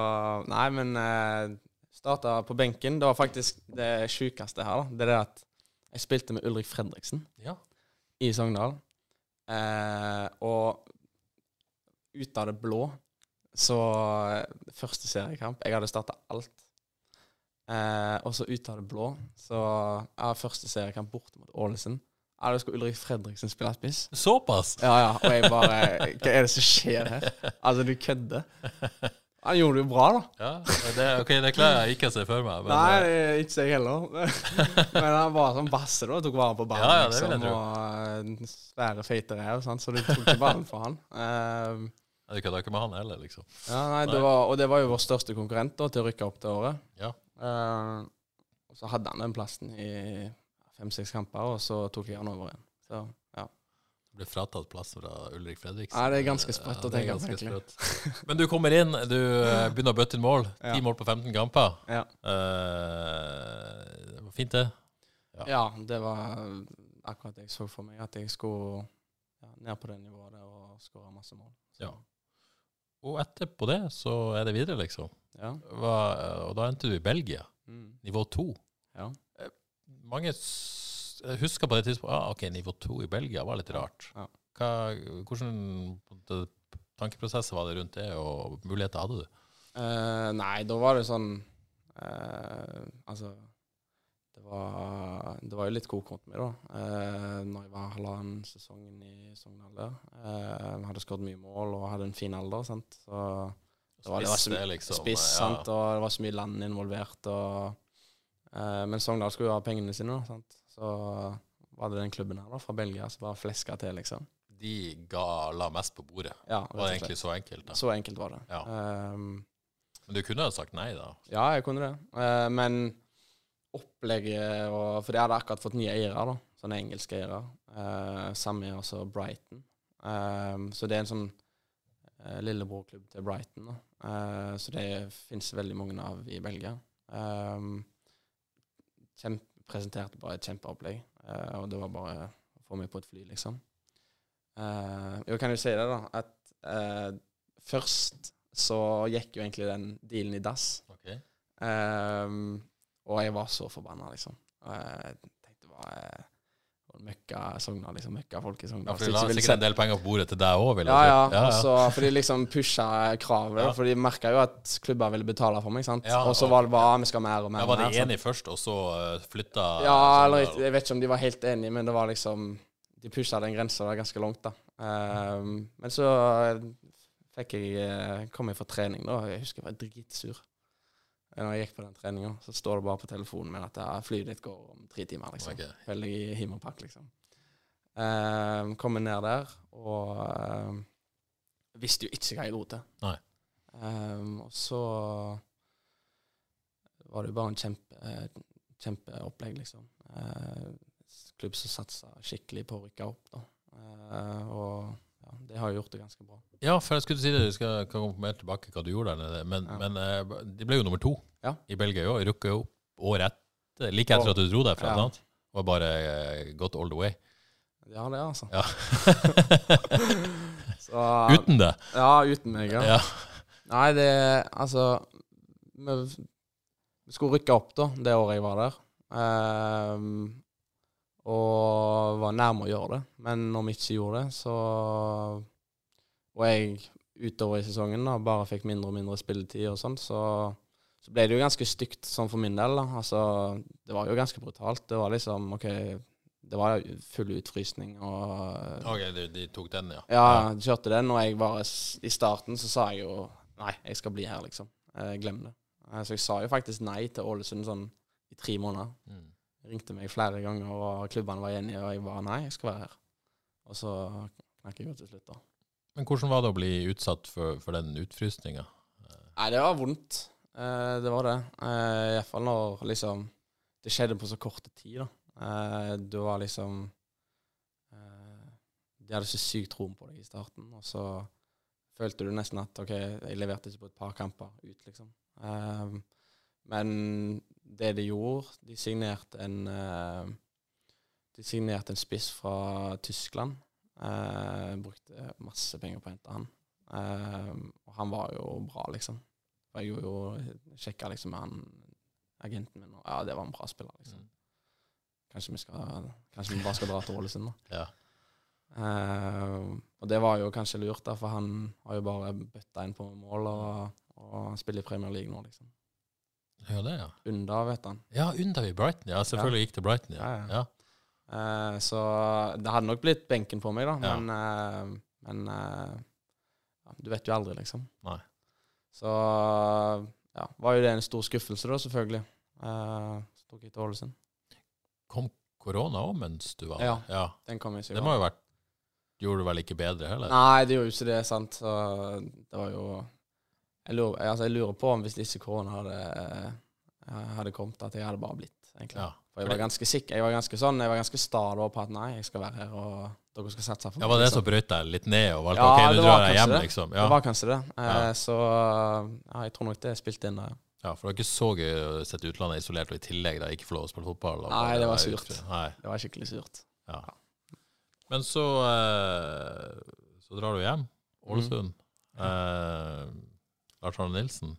Nei, men eh, starta på benken. Det var faktisk det sjukeste her. da. Det er det at jeg spilte med Ulrik Fredriksen
ja.
i Sogndal. Eh, og ut av det blå så eh, Første seriekamp Jeg hadde starta alt. Eh, og så ut av det blå så jeg har Første seriekamp borte mot Ålesund. Ja, da skulle Ulrik Fredriksen spille spiss.
Såpass?
Ja, ja. Og jeg bare Hva er det som skjer her? Altså, du kødder. Han gjorde det jo bra, da.
Ja, det, ok, det klarer jeg ikke å se for meg. Men,
Nei,
eh,
ikke jeg heller. Men han var sånn basse, da. Tok vare på ballen,
Ja, ja, det vil jeg
liksom.
tro.
Og eh, svære, feite rev, sant? så du tok ikke ballen for han. Eh,
Du kødda ikke med han heller, liksom.
ja, nei, det var, og det var jo vår største konkurrent da, til å rykke opp det året.
Ja.
Uh, og så hadde han den plassen i fem-seks kamper, og så tok jeg han over igjen. Så ja.
Du ble fratatt plass fra Ulrik Fredriksen.
Ja, det er ganske sprøtt å tenke på, egentlig.
Men du kommer inn, du eh, begynner å bøtte inn mål. Ti
Ja.
mål på 15 kamper.
Ja.
Uh, det var fint, det. Ja.
ja, det var akkurat det jeg så for meg, at jeg skulle ja, ned på det nivået og skåre masse mål. Så,
Ja. Og etterpå det så er det videre, liksom.
ja.
Hva, og da endte du i Belgia,
Mm.
nivå to.
Ja.
Mange husker på det tidspunktet ah, ok, nivå to i Belgia var litt rart.
Ja.
Hva, hvordan tankeprosesser var det rundt det, og muligheter hadde du?
Uh, nei, da var det sånn uh, Altså det var, det var jo litt kok rundt meg, da. eh, når jeg var halvannen sesongen i Sogndal. Eh, hadde skåret mye mål og hadde en fin alder. sant? Så det var, det var så
liksom,
spiss,
ja.
sant? og det var så mye land involvert. Og, eh, men Sogndal skulle jo ha pengene sine, da, sant? så var det den klubben her da, fra Belgia som bare fleska til, liksom.
De ga, la mest på bordet.
Ja,
Det var egentlig så enkelt. da.
Så enkelt var det.
Ja.
Um,
Men du kunne jo sagt nei, da.
Ja, jeg kunne det. Eh, men opplegget og For de hadde akkurat fått nye eiere, da. Sånne engelske eiere. Eh, samme er også Brighton. Eh, så det er en sånn eh, lillebrorklubb til Brighton. da. Eh, så det fins veldig mange av i Belgia. Eh, kjempe, presenterte bare et kjempeopplegg, eh, og det var bare å få meg på et fly, liksom. jo, jeg kan jo si det, da, at eh, først så gikk jo egentlig den dealen i dass.
Ok.
Ehm, og jeg var så forbanna, liksom. Og jeg tenkte bare eh, møkka Sogna, liksom. Møkka folk i
Ja, for de la sikkert en del penger på bordet til deg òg, jeg
ja, ja.
ja,
Og for de liksom pusha kravet.
Ja.
For de merka jo at klubber ville betale for meg. sant?
Ja,
og så var det bare ah, vi skal mer og mer.
Ja, var
mer,
de
sant?
enige først, og så uh, flytta
Ja, eller
Sogndal?
jeg vet ikke om de var helt enige, men det var liksom De pusha den grensa ganske langt, da. Um, men så eh, fikk jeg eh, kom jeg fra trening, da. Jeg husker jeg var dritsur. Når jeg gikk på den treninga, så står det bare på telefonen min at flyet ditt går om tre timer, liksom.
Okay.
Veldig i himmelpakk, liksom. Um, kommer ned der, og ehm, visste jo ikke hva jeg dro til. Ehm, og så var det jo bare en kjempe, kjempeopplegg, liksom. Uh, klubb som satsa skikkelig på å rykke opp, da. Og det har gjort det ganske bra.
Ja, for jeg skulle si det, vi skal komme mer tilbake hva du gjorde der nede. Men,
Ja.
men eh, de ble jo nummer to
Ja.
i Belgia òg. Rukka jo opp året etter, like etter at du dro derfra.
Ja.
sant? Og bare eh, gått all the way.
Ja, det, altså.
Ja.
Så,
Uten det.
Ja, uten meg, ja.
Ja.
Nei, det Altså Vi, skulle rykke opp, da, det året jeg var der. Ehm, og var nærme å gjøre det. Men når vi ikke gjorde det, så Og jeg utover i sesongen da, bare fikk mindre og mindre spilletid og sånn, så, så ble det jo ganske stygt sånn for min del. da. Altså, det var jo ganske brutalt. Det var liksom OK, det var full utfrysning og
Ok, de, de tok den, ja.
ja, de kjørte den, og jeg bare I starten så sa jeg jo Nei, jeg skal bli her, liksom. Eh, glem det. Eh, så jeg sa jo faktisk nei til Ålesund sånn i tre måneder.
Mm.
Ringte meg flere ganger, og klubbene var enige, og jeg bare nei, jeg skal være her. Og så knakk jeg jo til slutt, da.
Men hvordan var det å bli utsatt for, for den utfrysninga?
Nei, det var vondt. Eh, det var det. Eh, Iallfall når liksom Det skjedde på så kort tid, da. Eh, det var liksom eh, De hadde så sykt troen på deg i starten, og så følte du nesten at OK, jeg leverte ikke på et par kamper ut, liksom. Eh, men det de gjorde De signerte en eh, De signerte en spiss fra Tyskland. Uh, brukte masse penger på å hente han. Eh, og han var jo bra, liksom. Jeg gjorde jo sjekka liksom med han agenten min, og ja, det var en bra spiller, liksom.
Mm.
Kanskje vi skal Kanskje vi bare skal dra til Ålesund, da.
Ja.
Uh, og det var jo kanskje lurt, da, for han har jo bare bøtta inn på mål, og, og spiller i Premier League nå, liksom.
Ja, det, ja.
Unda, vet han.
Ja, Unda i Brighton. Ja, selvfølgelig gikk til Brighton, ja.
Ja, ja.
ja.
Eh, så det hadde nok blitt benken på meg, da,
Ja.
men, uh, men uh, du vet jo aldri, liksom.
Nei.
Så ja, var jo det en stor skuffelse, da, selvfølgelig. Så tok jeg til Ålesund.
Kom korona òg mens du var
Ja.
der? Ja.
Den kom jeg ikke
Det må jo vært Gjorde det vel ikke bedre heller?
Nei, det gjorde jo ikke det, sant. Så det var jo Jeg lurer, altså, jeg lurer på om hvis disse korona hadde, eh, hadde kommet, at jeg hadde bare blitt, egentlig.
Ja.
For jeg var ganske sikker, jeg var ganske sånn, jeg var ganske sta på at nei, jeg skal være her, og dere skal satse meg.
Ja, Var det
liksom.
som brøt deg litt ned og valgte
Ja,
ok,
du
nå drar jeg hjem,
det.
liksom?
Det var kanskje det. Eh, Så ja, jeg tror nok det spilte inn der. ja.
ja, For det var ikke så gøy å sette utlandet isolert og i tillegg da ikke få lov å spille fotball?
Nei, det var surt.
Nei,
Det var skikkelig surt.
ja. Men så eh, Så drar du hjem. Ålesund.
Mm.
Eh, Lars Arne Nilsen.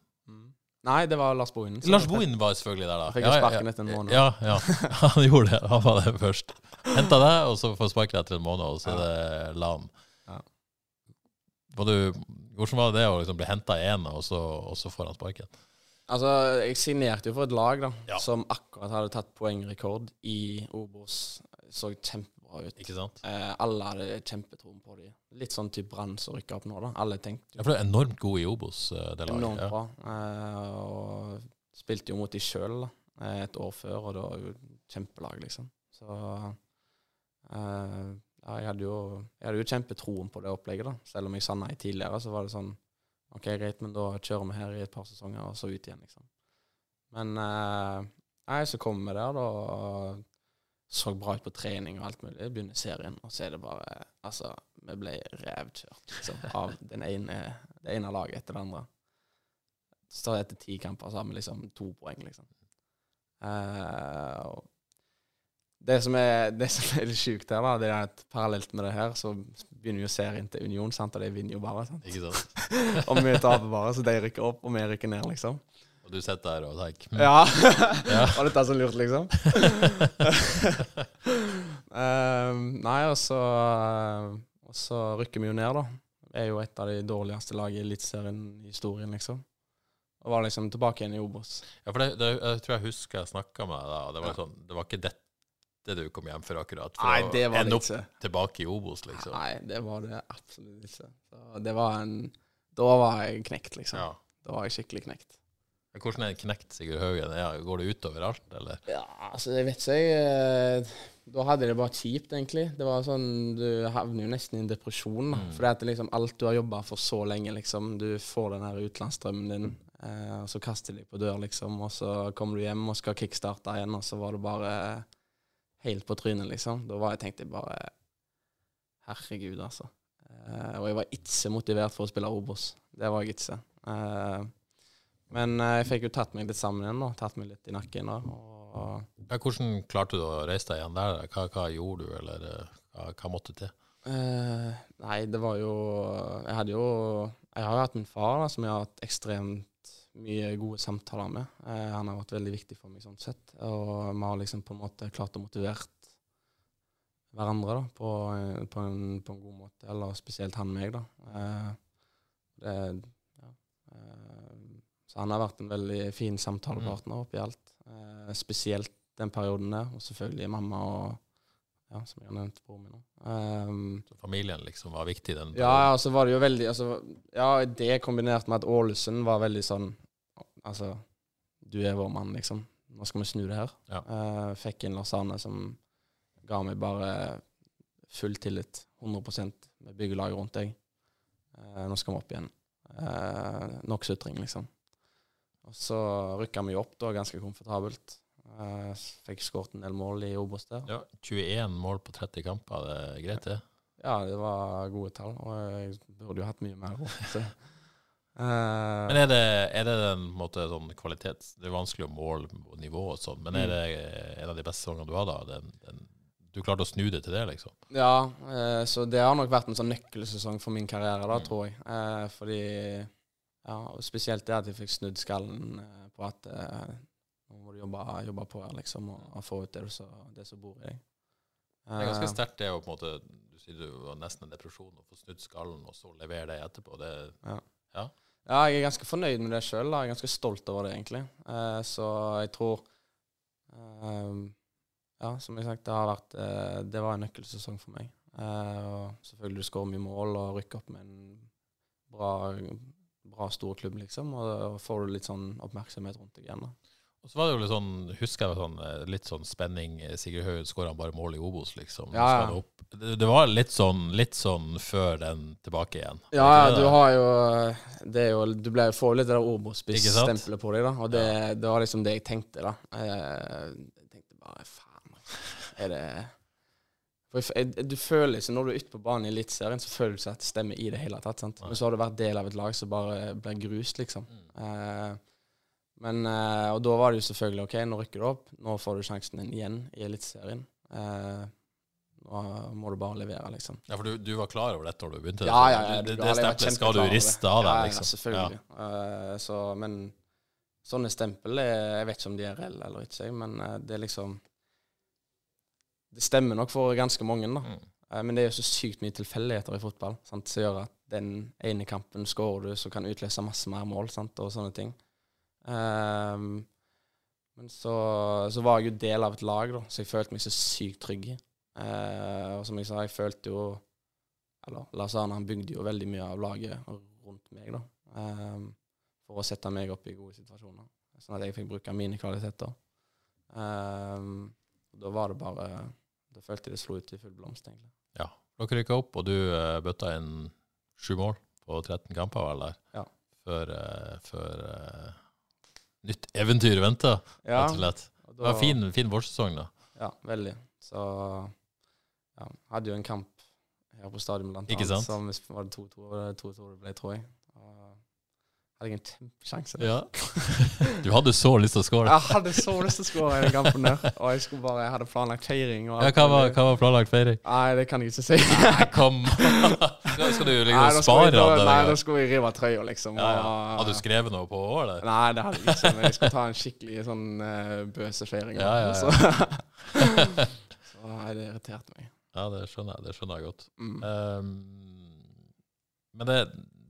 Nei, det var Lars Bohinen.
Lars Bohinen var selvfølgelig der, da.
Fikk ja, sparken etter en måned.
Ja, ja, han gjorde det. Han var det først. Henta deg, og så får sparken etter en måned, og så er det.
Ja.
Var du, hvordan var det å liksom bli henta i og, så- og så får han sparken?
Altså, jeg signerte jo for et lag da,
Ja.
som akkurat hadde tatt poengrekord i Obos. Så kjempebra ut.
Ikke sant?
Eh, alle hadde kjempetroen på dem. Litt sånn type Brann som rykker opp nå, da. Alle tenkte
Ja, for det er enormt god i Obos, eh, det laget.
enormt
Ja.
bra. Eh, og spilte jo mot de sjøl et år før, og det var jo kjempelag, liksom. Så eh, jeg hadde jo Jeg hadde jo kjempetroen på det opplegget, da. Selv om jeg sa nei tidligere, så var det sånn OK, greit, men da kjører vi her i et par sesonger, og så ut igjen, liksom. Men eh, nei, så kom vi der, da. Så bra ut på trening og alt mulig. Begynner serien, og så er det bare Altså, vi ble revkjørt liksom, av den ene, det ene laget etter det andre. Så etter ti kamper så har vi liksom to poeng, liksom. Uh, det som er, det som er litt sjukt her, da, det er at parallelt med det her, så begynner jo serien til Union, sant, og de vinner jo bare. sant?
Ikke sant?
Og vi taper bare, så de rykker opp, og vi rykker ned, liksom.
Og du sitter der og tenker mm.
Ja.
Ja.
Var dette så lurt, liksom? uh, nei, og så, og så rykker vi jo ned, da. Vi er jo et av de dårligste lagene i Eliteserien i historien, liksom. Og var liksom tilbake igjen i Obos.
Ja, for det, det, jeg tror jeg husker jeg snakka med deg. Det var, sånn, det var ikke dette du kom hjem for akkurat? For
Nei, det var det
ende opp tilbake i Obos, liksom?
Nei, det var det absolutt ikke. Så det var en Da var jeg knekt, liksom.
Ja.
Da var jeg skikkelig knekt.
Hvordan er det knekt Sigurd Haugen? Ja, går det utover alt, eller?
Ja, altså, jeg vet jeg eh, Da hadde det bare kjipt, egentlig. Det var sånn Du havner jo nesten i en depresjon.
Mm.
For det at liksom alt du har jobba for så lenge, liksom Du får den her utenlandsdrømmen din, eh, og så kaster de på dør, liksom. Og så kommer du hjem og skal kickstarte igjen, og så var det bare helt på trynet, liksom. Da var jeg tenkte jeg bare Herregud, altså. Eh, og jeg var ikke motivert for å spille Obos. Det var jeg ikke. Eh, men eh, jeg fikk jo tatt meg litt sammen igjen, da. Tatt meg litt i nakken. da, og
Ja, hvordan klarte du å reise deg igjen der? Hva, hva gjorde du, eller eh, hva, hva måtte til?
Uh, nei, det var jo Jeg hadde jo Jeg har jo hatt min far, da, som jeg har hatt ekstremt mye gode samtaler med. Uh, han har vært veldig viktig for meg sånn sett. Og vi har liksom på en måte klart å motivert hverandre da, på, på, en, på en god måte. Eller spesielt han meg, da. Uh, det, ja. Så han har vært en veldig fin samtalepartner oppi alt. Eh, spesielt den perioden der. Og selvfølgelig mamma og ja, som jeg har nevnt, broren min. Um,
Så familien liksom var viktig den den
ja, og så var det jo veldig altså, Ja, det kombinert med at Ålesund var veldig sånn Altså, du er vår mann, liksom. Nå skal vi snu det her.
Ja.
Uh, fikk inn Lars Arne, som ga meg bare full tillit. 100% med byggelaget rundt deg. Uh, nå skal vi opp igjen. Uh, nok sutring, liksom. Og så rykka vi opp da, ganske komfortabelt. Uh, fikk skåret en del mål i Obos der.
Ja, 21 mål på 30 kamper, det er greit, det?
Ja, det var gode tall, og jeg burde jo hatt mye mer. også. Eh,
Men er det, er det en måte sånn kvalitets... Det er vanskelig å måle nivå og sånn, men
Mm.
er det en av de beste sesongene du har da? Den, den, du klarte å snu det til det, liksom?
ja, eh, så det har nok vært en sånn nøkkelsesong for min karriere, da,
Mm.
tror jeg. Eh, fordi Ja, og spesielt det at jeg fikk snudd skallen eh, på at eh, nå må du jobbe, jobbe på her, liksom, og, og få ut det, så, det som bor i deg.
Det er ganske
Eh,
sterkt det å på en måte Du sier du var nesten en depresjon, å få snudd skallen og så levere det etterpå. Det,
Ja, jeg er ganske fornøyd med det sjøl. Jeg er ganske stolt over det, egentlig. Eh, så jeg tror eh, Ja, som jeg sagt, det har vært eh, Det var en nøkkelsesong for meg. Og selvfølgelig du skårer mye mål og rykker opp med en bra, bra stor klubb, liksom. Og da får du litt sånn oppmerksomhet rundt deg igjen. da.
og så var det jo litt sånn, husker jeg sånn, eh, litt sånn spenning. eh, Sigurd Haugen skåra bare mål i Obos, liksom.
Ja, ja.
Det. Det, var litt sånn, litt sånn før den tilbake igjen.
Ja, ja, du har jo Det er jo Du ble, får litt det der? Obos-spiss-stempelet på deg, da. Og det, det var liksom det jeg tenkte, da. Eh, Jeg tenkte bare faen, er det For jeg, jeg, Du føler ikke, Når du er ute på banen i Eliteserien, så føler du ikke at det stemmer i det hele tatt. sant? Men så har du vært del av et lag som bare blir grust, liksom. Eh, men eh, Og da var det jo selvfølgelig OK, nå rykker du opp. Nå får du sjansen din igjen i Eliteserien. Eh, nå må du bare levere, liksom.
Ja, for du, du var klar over dette da du begynte?
Ja, ja, ja.
Det,
du
det, det stempelet skal du riste av deg,
ja,
liksom.
Ja, selvfølgelig. Eh, så, men sånne stempel er, Jeg vet ikke om de er reelle eller ikke, men eh, det er liksom Det stemmer nok for ganske mange, da.
Mm.
Eh, men det er jo så sykt mye tilfeldigheter i fotball sant, som gjør at den ene kampen skårer du, så kan utløse masse mer mål sant, og sånne ting. Um, men så, så var jeg jo del av et lag, da, så jeg følte meg så sykt trygg i. Eh, og som jeg sa, jeg følte jo Eller Lars Arne han bygde jo veldig mye av laget rundt meg, da. Um, for å sette meg opp i gode situasjoner. Sånn at jeg fikk bruke mine kvaliteter. Ehm, da var det bare Da følte jeg det slo ut i full blomst, egentlig.
Ja. Dere rykka opp, og du uh, bøtta inn sju mål på 13 kamper, vel, der?
Ja.
Før, uh, før uh, nytt eventyr venta,
Ja,
rett og slett. Det var en fin, fin vårsesong, da.
Ja, veldig. Så ja, hadde jo en kamp her på stadion blant
annet.
Som var det 2-2 2-2 det ble, tror jeg. Hadde jeg en kjempesjanse.
Ja. Du hadde så lyst til å score.
Jeg hadde så lyst til å score en den på der. Og jeg skulle bare, jeg hadde planlagt feiring.
Ja, hva, var, hva var planlagt feiring?
Nei, det kan jeg ikke si.
Nei, kom Skal skal du liksom
nei,
spare
av
det?
Nei, da skulle jeg rive trøya, liksom.
Ja, ja. Hadde du skrevet noe på året?
Nei, det hadde jeg ikke. Men jeg skulle ta en skikkelig sånn uh, bøsefeiring.
Ja, ja, ja.
Så, så Nei, det irriterte meg.
Ja, det skjønner jeg, det skjønner jeg godt.
Mm.
Um, men det,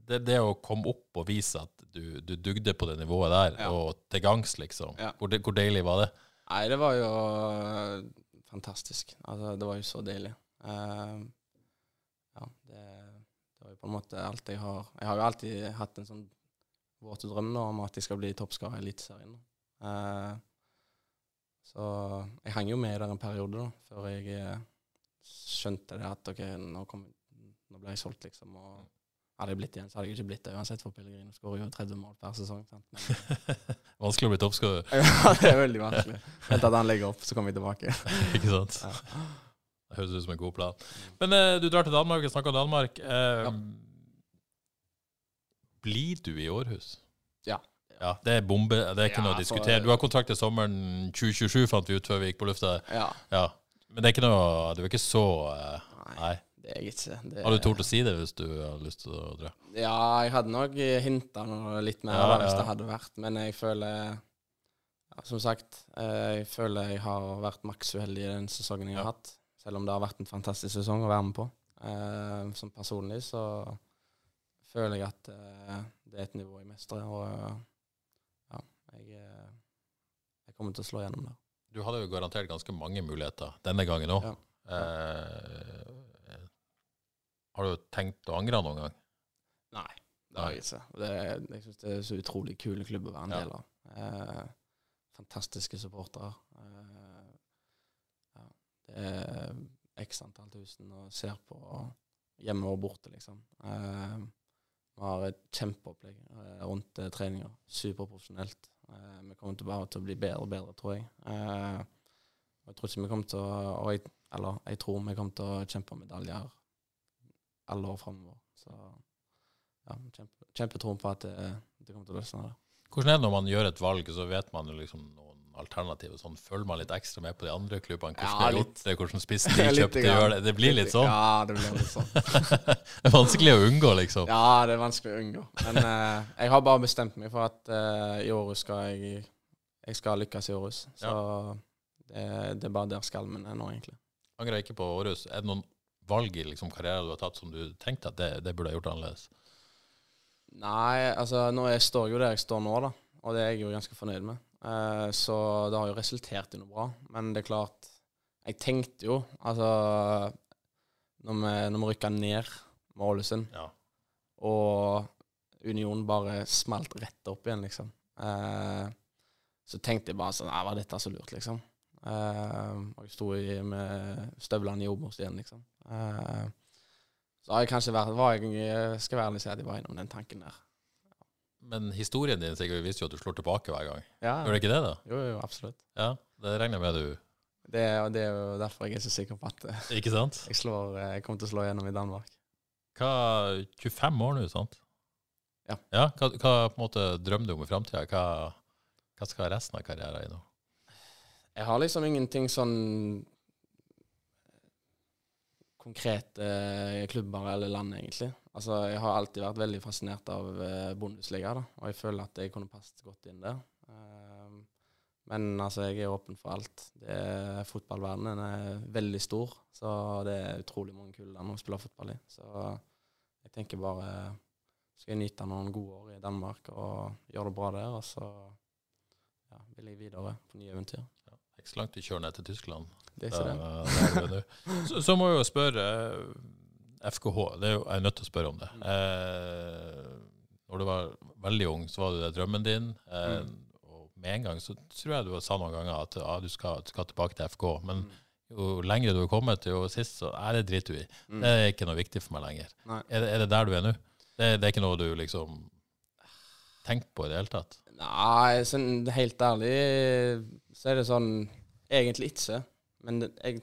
det, det å komme opp og vise at du, du dugde på det nivået der,
Ja.
og til gangs, liksom,
Ja.
hvor, hvor deilig var det?
Nei, det var jo øh, fantastisk. Altså, det var jo så deilig. Uh, ja, det, det var jo på en måte alt jeg har Jeg har jo alltid hatt en sånn våt drøm nå om at jeg skal bli toppskårer i Eliteserien. Uh, så jeg hang jo med der en periode, da, før jeg eh, skjønte det at OK, nå, kom, nå ble jeg solgt, liksom. Og hadde jeg blitt igjen, så hadde jeg ikke blitt det uansett, for Pellegrino skårer jo 30 mål per sesong.
Vanskelig å bli toppskårer,
ja, det er veldig vanskelig. Vent at han legger opp, så kommer vi tilbake.
ikke sant?
Ja.
Det høres ut som en god plan. Men eh, du drar til Danmark, vi snakker om Danmark. Eh,
Ja.
Blir du i Århus?
Ja.
Ja, Det er bombe, det er ikke
Ja,
noe å diskutere. Du har kontrakt til sommeren 2027, fant vi ut før vi gikk på lufta.
Ja.
Ja. Men det er ikke noe Du er ikke så eh,
Nei,
Nei.
Det jeg ikke. Det,
Har du tort å si det hvis du har lyst til å dra?
Ja, jeg hadde nok hinta litt mer
Ja,
hvis det hadde vært, men jeg føler ja, Som sagt, eh, jeg føler jeg har vært maks uheldig i den sesongen jeg har hatt. Selv om det har vært en fantastisk sesong å være med på. Eh, som personlig så føler jeg at eh, det er et nivå jeg mestrer, og ja, jeg, jeg kommer til å slå gjennom der.
Du hadde jo garantert ganske mange muligheter denne gangen òg.
Ja.
Eh, har du tenkt å angre noen gang?
Nei, det har jeg ikke. Det, jeg syns det er så utrolig kul klubb å være en del av. Eh, fantastiske supportere. Eh, ja, det er x antall tusen og ser på hjemme og borte, liksom. Eh, vi har et kjempeopplegg eh, rundt eh, treninger. Superprofesjonelt. Eh, vi kommer til bare til å bli bedre og bedre, tror jeg. Eh, jeg tror ikke vi kommer til å jeg, Eller jeg tror vi kommer til å kjempe om medaljer alle år framover. Så ja, kjempe, kjempetro på at det, det kommer til å løsne. Det.
Hvordan er det når man gjør et valg, så vet man jo liksom noen alternativer? Sånn, følger man litt ekstra med på de andre klubbene? Hvordan
Ja, litt.
det, hvordan spissen de kjøpte, gjør det? Det blir litt sånn?
Ja, det blir litt sånn.
det er vanskelig å unngå, liksom.
Ja, det er vanskelig å unngå. Men uh, jeg har bare bestemt meg for at uh, i Århus skal jeg Jeg skal lykkes i Århus. Så det, det er bare der skalmen er nå, egentlig.
Angrer ikke på Århus. Er det noen valg i liksom, karrieren du har tatt som du tenkte at det, det burde jeg gjort annerledes?
Nei, altså nå jeg står jo der jeg står nå, da. Og det er jeg jo ganske fornøyd med. Eh, så det har jo resultert i noe bra. Men det er klart Jeg tenkte jo, altså Når vi, når vi rykka ned med Ålesund,
Ja.
og Union bare smalt rett opp igjen, liksom. Eh, så tenkte jeg bare sånn Nei, var dette så lurt, liksom? Eh, og jeg sto i, med støvlene i Obos igjen, liksom. Eh, så har jeg kanskje vært var jeg, Skal være ærlig si at jeg var innom den tanken der.
Men historien din Sigurd, viser jo at du slår tilbake hver gang.
Ja,
Gjør det ikke det, da?
jo, jo, absolutt.
Ja, Det regner jeg med du
Det, det er jo derfor jeg er så sikker på at eh,
Ikke sant?
jeg, slår, jeg kommer til å slå gjennom i Danmark.
Hva, 25 år nå, sant?
Ja.
ja hva, hva på en måte drømmer du om i framtida? Hva, hva skal resten av karrieren i nå?
Jeg har liksom ingenting sånn konkrete eh, klubber eller land, egentlig. Altså, jeg har alltid vært veldig fascinert av eh, Bundesliga, da, og jeg føler at jeg kunne passet godt inn der. Eh, men altså, jeg er åpen for alt. Er, fotballverdenen er veldig stor, så det er utrolig mange kule land å spille fotball i. Så jeg tenker bare skal jeg nyte noen gode år i Danmark og gjøre det bra der, og så ja, vil jeg videre på nye eventyr.
Ikke så langt du kjører ned til Tyskland.
Det er ikke det.
Nå. så, så må jeg jo spørre eh, FKH, det er jo, jeg er nødt til å spørre om det. Eh, når du var veldig ung, så var det drømmen din. Eh,
Mm.
Og med en gang så tror jeg du sa noen ganger at ja, du skal, du skal tilbake til FK. Men
Mm.
jo lenger du har kommet, jo sist, så er det driter du i.
Mm.
Det er ikke noe viktig for meg lenger. Er det, er det der du er nå? Det, det er ikke noe du liksom tenker på i det hele tatt?
Nei, sånn helt ærlig så er det sånn Egentlig ikke. Men jeg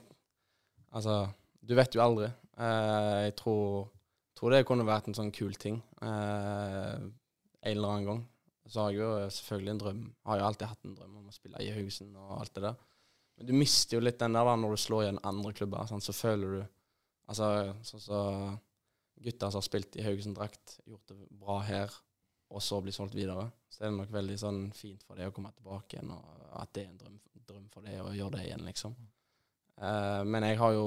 Altså, du vet jo aldri. Uh, jeg tror, tror det kunne vært en sånn kul ting uh, en eller annen gang. Så har jeg jo selvfølgelig en drøm. Har jo alltid hatt en drøm om å spille i Haugesund og alt det der. Men du mister jo litt den der da når du slår igjen andre klubber. Sånn, så føler du Altså sånn så gutter som har spilt i Haugesund-drakt, gjort det bra her, og så bli solgt videre, så er det nok veldig sånn fint for deg å komme tilbake igjen, og at det er en drøm, drøm for deg å gjøre det igjen, liksom. Uh, men jeg har jo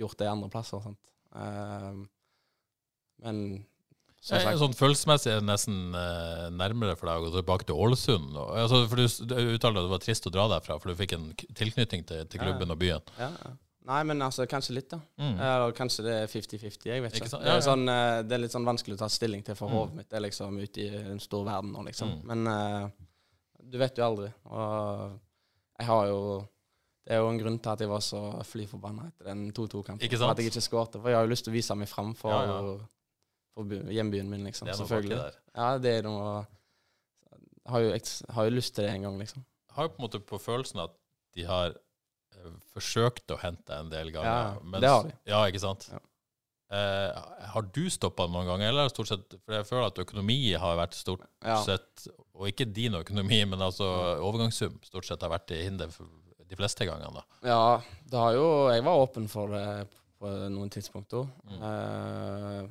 gjort det andre plasser. Sant? Uh, men sagt
Sånn følelsesmessig er det nesten eh, nærmere for deg å gå tilbake til Ålesund. Og, altså, for du, du uttalte at det var trist å dra derfra, for du fikk en tilknytning til, til
Ja, ja.
klubben og byen.
ja, ja. Nei, men altså, kanskje litt, da.
Mm.
Eller kanskje det er 50-50, jeg vet ikke.
Ikke?
Det,
Ja,
er sånn, uh, det er litt sånn vanskelig å ta stilling til, for
Mm.
hodet mitt er liksom ute i en stor verden nå, liksom.
Mm.
Men uh, du vet jo aldri. Og jeg har jo Det er jo en grunn til at jeg var så fly forbanna etter den 2-2-kampen.
Ikke
For? At jeg ikke skårte. For jeg har jo lyst til å vise meg fram for,
Ja, ja.
for hjembyen min, liksom.
Det er
Selvfølgelig.
der.
Ja, det er noe Jeg har jo, jeg har jo lyst til det en gang, liksom.
har jo på en måte på følelsen at de har forsøkt å hente en del ganger.
Ja,
mens-
det har vi.
Ja, ikke sant?
Ja.
Eh, har du stoppa noen ganger, eller stort sett For jeg føler at økonomi har vært stort
Ja.
sett Og ikke din økonomi, men altså overgangssum stort sett har vært til hinder for de fleste gangene. da.
Ja, det har jo Jeg var åpen for det på noen tidspunkter.
Mm.
Eh,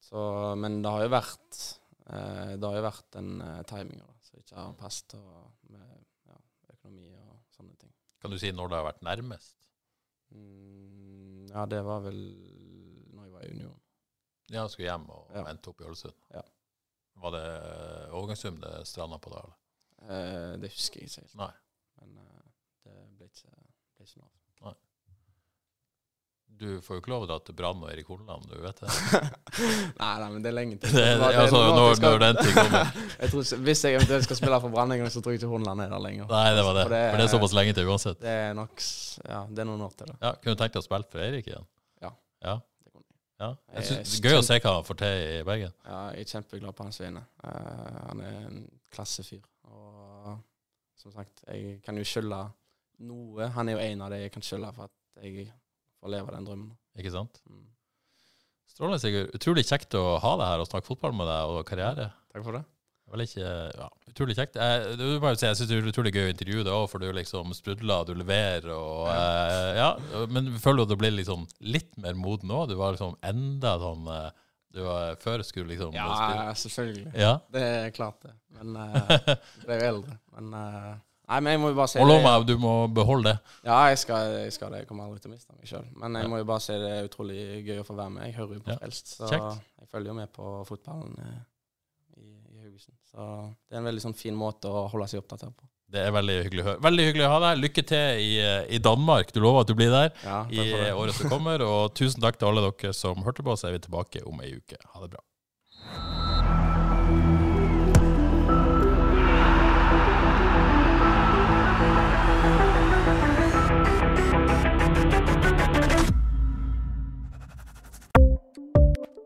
så, men det har jo vært eh, Det har jo vært en uh, timing da, som ikke har passet med ja, økonomi og sånne ting.
Kan du si når det har vært nærmest?
Mm, ja, det var vel når jeg var i Union.
Ja, du skulle hjem og
Ja.
endte opp i Ålesund.
Ja.
Var det eh, overgangssum det stranda på da? eller?
Eh, det husker jeg ikke helt.
Nei.
Men eh, det ble ikke, ble ikke noe av.
Du får jo ikke lov å dra til Brann og Erik Horneland, du vet det?
nei, nei, men det er lenge til.
det
Det
altså,
nå
når,
skal-
når den tid kommer.
jeg tror, ikke- hvis jeg eventuelt skal spille for Brann en gang, så tror jeg ikke Hornland er der lenger.
Nei, det var det.
For det-
For det er såpass lenge til uansett.
Det er nok Ja, det er noen år til, det.
Ja, Kunne du tenkt deg å spille for Eirik igjen?
Ja.
ja. Ja. Jeg synes, det er gøy å se hva han får til i Bergen.
Ja, jeg er kjempeglad på hans vegne. Uh, han er en klassefyr. Og som sagt, jeg kan jo skylde noe. Han er jo en av de jeg kan skylde for at jeg får leve den drømmen.
Ikke sant?
Mm.
Strålende, Sigurd. Utrolig kjekt å ha deg her og snakke fotball med deg og karriere.
Takk for det.
Vel ikke, ja, utrolig kjekt. Jeg, du må jo si, jeg syns det er utrolig gøy å intervjue deg òg, for du liksom sprudler, du leverer og eh, Ja, men føler du at du blir liksom litt mer moden nå? Du var liksom enda sånn eh, Du var Før skulle liksom
Ja, selvfølgelig.
ja.
Det er klart, det. Men uh, ble jo eldre. Men eh, Nei, men jeg må jo bare si
Og lov meg, du må beholde det.
Ja, jeg skal, jeg skal det. Jeg kommer aldri til å miste meg sjøl. Men jeg må jo bare si det er utrolig gøy å få være med. Jeg hører jo på
Ja,
Frelst, så
kjekt.
jeg følger jo med på fotballen eh, i, i Haugesund. Så det er en veldig sånn fin måte å holde seg oppdatert på.
Det er veldig hyggelig å høre. Veldig hyggelig å ha deg. Lykke til i, eh, i Danmark. Du lover at du blir der
Ja,
i året som kommer. Og tusen takk til alle dere som hørte på. Så er vi tilbake om ei uke. Ha det bra.